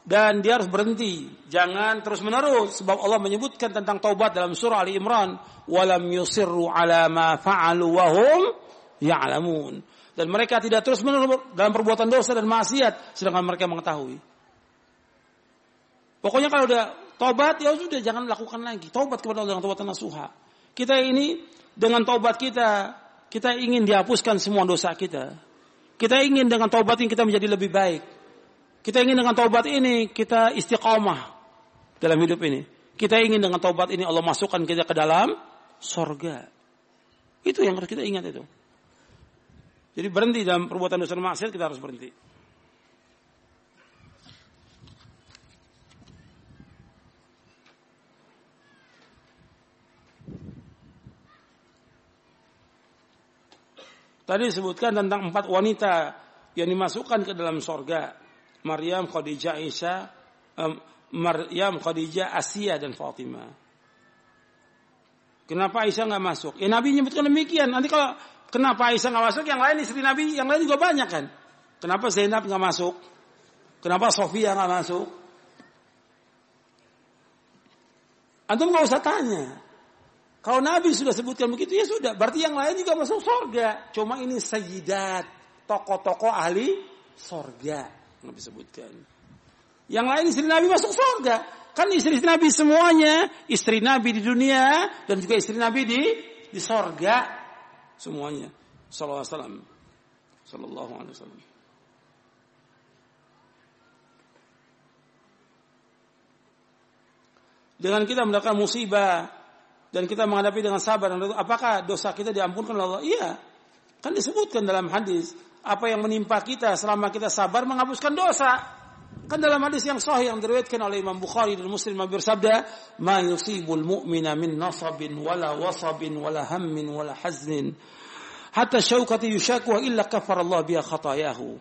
dan dia harus berhenti. Jangan terus menerus sebab Allah menyebutkan tentang taubat dalam surah Ali Imran, "Walam yusirru ala ma fa'alu wa hum ya'lamun." Dan mereka tidak terus menerus dalam perbuatan dosa dan maksiat sedangkan mereka mengetahui. Pokoknya kalau udah taubat ya sudah jangan lakukan lagi. Taubat kepada Allah dengan taubat nasuha. Kita ini dengan taubat kita kita ingin dihapuskan semua dosa kita. Kita ingin dengan taubat ini kita menjadi lebih baik. Kita ingin dengan taubat ini kita istiqomah dalam hidup ini. Kita ingin dengan taubat ini Allah masukkan kita ke dalam sorga. Itu yang harus kita ingat itu. Jadi berhenti dalam perbuatan dosa maksiat kita harus berhenti. Tadi disebutkan tentang empat wanita yang dimasukkan ke dalam sorga. Maryam, Khadijah, Isa, um, Maryam, Khadijah, Asia dan Fatimah. Kenapa Aisyah nggak masuk? Ya Nabi nyebutkan demikian. Nanti kalau kenapa Aisyah nggak masuk, yang lain istri Nabi, yang lain juga banyak kan. Kenapa Zainab nggak masuk? Kenapa Sofia nggak masuk? Antum nggak usah tanya. Kalau Nabi sudah sebutkan begitu ya sudah. Berarti yang lain juga masuk surga. Cuma ini sayyidat, tokoh-tokoh ahli surga. Nabi sebutkan. Yang lain istri Nabi masuk surga. Kan istri Nabi semuanya, istri Nabi di dunia dan juga istri Nabi di di surga semuanya. Sallallahu alaihi wasallam. Sallallahu alaihi wasallam. Dengan kita mendapatkan musibah dan kita menghadapi dengan sabar apakah dosa kita diampunkan oleh Allah? Iya. Kan disebutkan dalam hadis apa yang menimpa kita selama kita sabar menghapuskan dosa. Kan dalam hadis yang sahih yang diriwayatkan oleh Imam Bukhari dan Muslim bersabda, "Ma yusibul mu'mina min nasabin wala wasabin wala hammin wala haznin hatta syaukati yushaku illa kafar Allah biha khatayahu."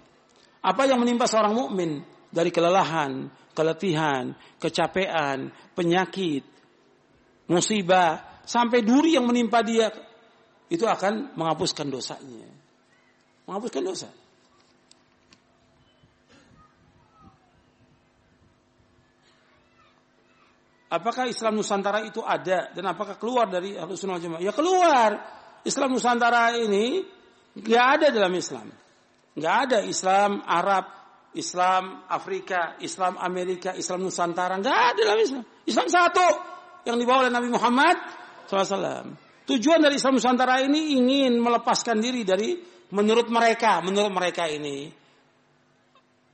Apa yang menimpa seorang mukmin dari kelelahan, keletihan, kecapean, penyakit, musibah, sampai duri yang menimpa dia itu akan menghapuskan dosanya menghapuskan dosa. Apakah Islam Nusantara itu ada dan apakah keluar dari Ahlus Sunnah Jamaah? Ya keluar. Islam Nusantara ini nggak ada dalam Islam. Nggak ada Islam Arab, Islam Afrika, Islam Amerika, Islam Nusantara. Nggak ada dalam Islam. Islam satu yang dibawa oleh Nabi Muhammad SAW. Tujuan dari Islam Nusantara ini ingin melepaskan diri dari menurut mereka, menurut mereka ini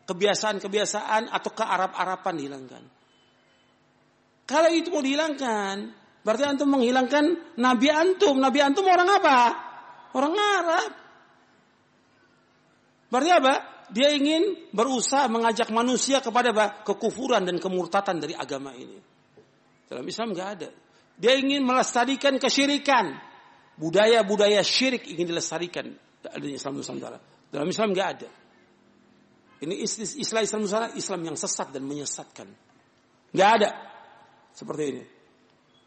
kebiasaan-kebiasaan atau kearab-arapan dihilangkan. Kalau itu mau dihilangkan, berarti antum menghilangkan nabi antum. Nabi antum orang apa? Orang Arab. Berarti apa? Dia ingin berusaha mengajak manusia kepada apa? kekufuran dan kemurtatan dari agama ini. Dalam Islam nggak ada. Dia ingin melestarikan kesyirikan. Budaya-budaya syirik ingin dilestarikan. Adanya Islam Nusantara. Dalam Islam nggak ada. Ini istilah Islam Nusantara Islam yang sesat dan menyesatkan. Nggak ada. Seperti ini.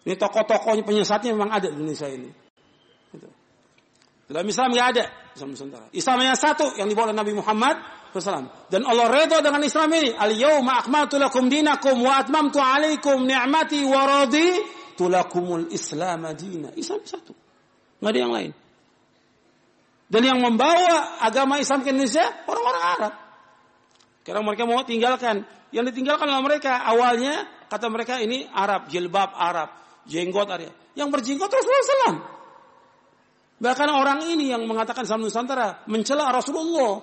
Ini tokoh-tokohnya penyesatnya memang ada di Indonesia ini. Gitu. Dalam Islam nggak ada Islam Nusantara. Islam hanya satu yang dibawa oleh Nabi Muhammad SAW. Dan Allah redha dengan Islam ini. Al yawma akmaltu lakum dinakum wa atmamtu alaikum ni'mati wa raditu lakumul Islam dina. Islam satu. Nggak ada yang lain. Dan yang membawa agama Islam ke Indonesia orang-orang Arab. Karena mereka mau tinggalkan. Yang ditinggalkan oleh mereka awalnya Kata mereka ini Arab, jilbab Arab, jenggot Arab. Yang berjenggot Rasulullah SAW. Bahkan orang ini yang mengatakan Islam Nusantara mencela Rasulullah.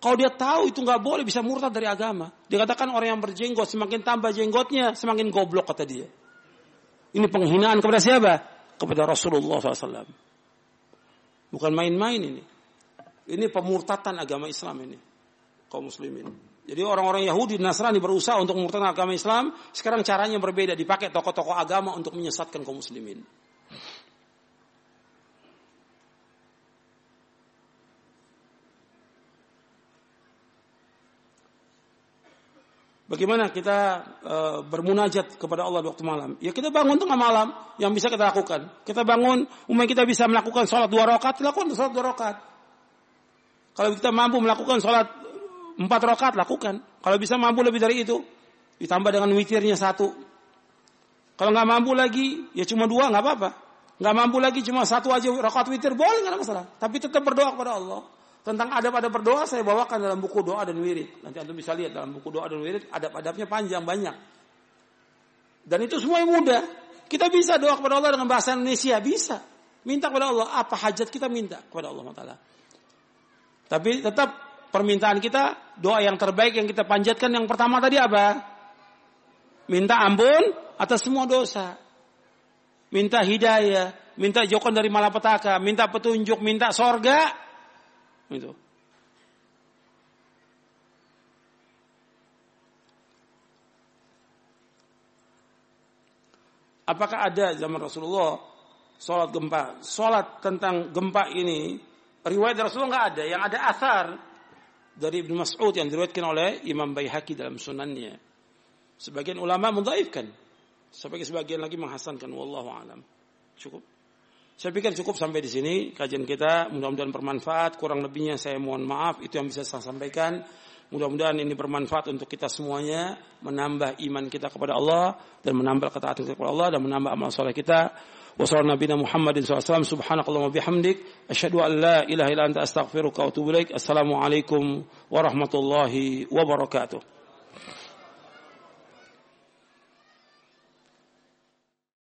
Kalau dia tahu itu nggak boleh bisa murtad dari agama. Dikatakan orang yang berjenggot semakin tambah jenggotnya semakin goblok kata dia. Ini penghinaan kepada siapa? Kepada Rasulullah SAW. Bukan main-main ini. Ini pemurtatan agama Islam ini. Kaum muslimin. Jadi orang-orang Yahudi Nasrani berusaha untuk mengurutkan agama Islam, sekarang caranya berbeda, dipakai tokoh-tokoh agama untuk menyesatkan kaum muslimin. Bagaimana kita e, bermunajat kepada Allah waktu malam? Ya kita bangun tengah malam yang bisa kita lakukan. Kita bangun, umumnya kita bisa melakukan sholat dua rakaat, lakukan sholat dua rakaat. Kalau kita mampu melakukan sholat Empat rakaat lakukan. Kalau bisa mampu lebih dari itu, ditambah dengan witirnya satu. Kalau nggak mampu lagi, ya cuma dua nggak apa-apa. Nggak mampu lagi cuma satu aja rakaat witir boleh nggak masalah. Tapi tetap berdoa kepada Allah. Tentang adab-adab berdoa saya bawakan dalam buku doa dan wirid. Nanti anda bisa lihat dalam buku doa dan wirid adab-adabnya panjang banyak. Dan itu semua yang mudah. Kita bisa doa kepada Allah dengan bahasa Indonesia bisa. Minta kepada Allah apa hajat kita minta kepada Allah Taala. Tapi tetap permintaan kita, doa yang terbaik yang kita panjatkan yang pertama tadi apa? Minta ampun atas semua dosa. Minta hidayah, minta jauhkan dari malapetaka, minta petunjuk, minta sorga. Itu. Apakah ada zaman Rasulullah sholat gempa? Sholat tentang gempa ini riwayat Rasulullah nggak ada. Yang ada asar dari Ibnu Mas'ud yang diriwayatkan oleh Imam Baihaqi dalam sunannya. Sebagian ulama mendhaifkan, sebagai sebagian lagi menghasankan wallahu alam. Cukup. Saya pikir cukup sampai di sini kajian kita. Mudah-mudahan bermanfaat. Kurang lebihnya saya mohon maaf. Itu yang bisa saya sampaikan. Mudah-mudahan ini bermanfaat untuk kita semuanya. Menambah iman kita kepada Allah. Dan menambah ketaatan kita kepada Allah. Dan menambah amal soleh kita. wassalamualaikum warahmatullahi wabarakatuh.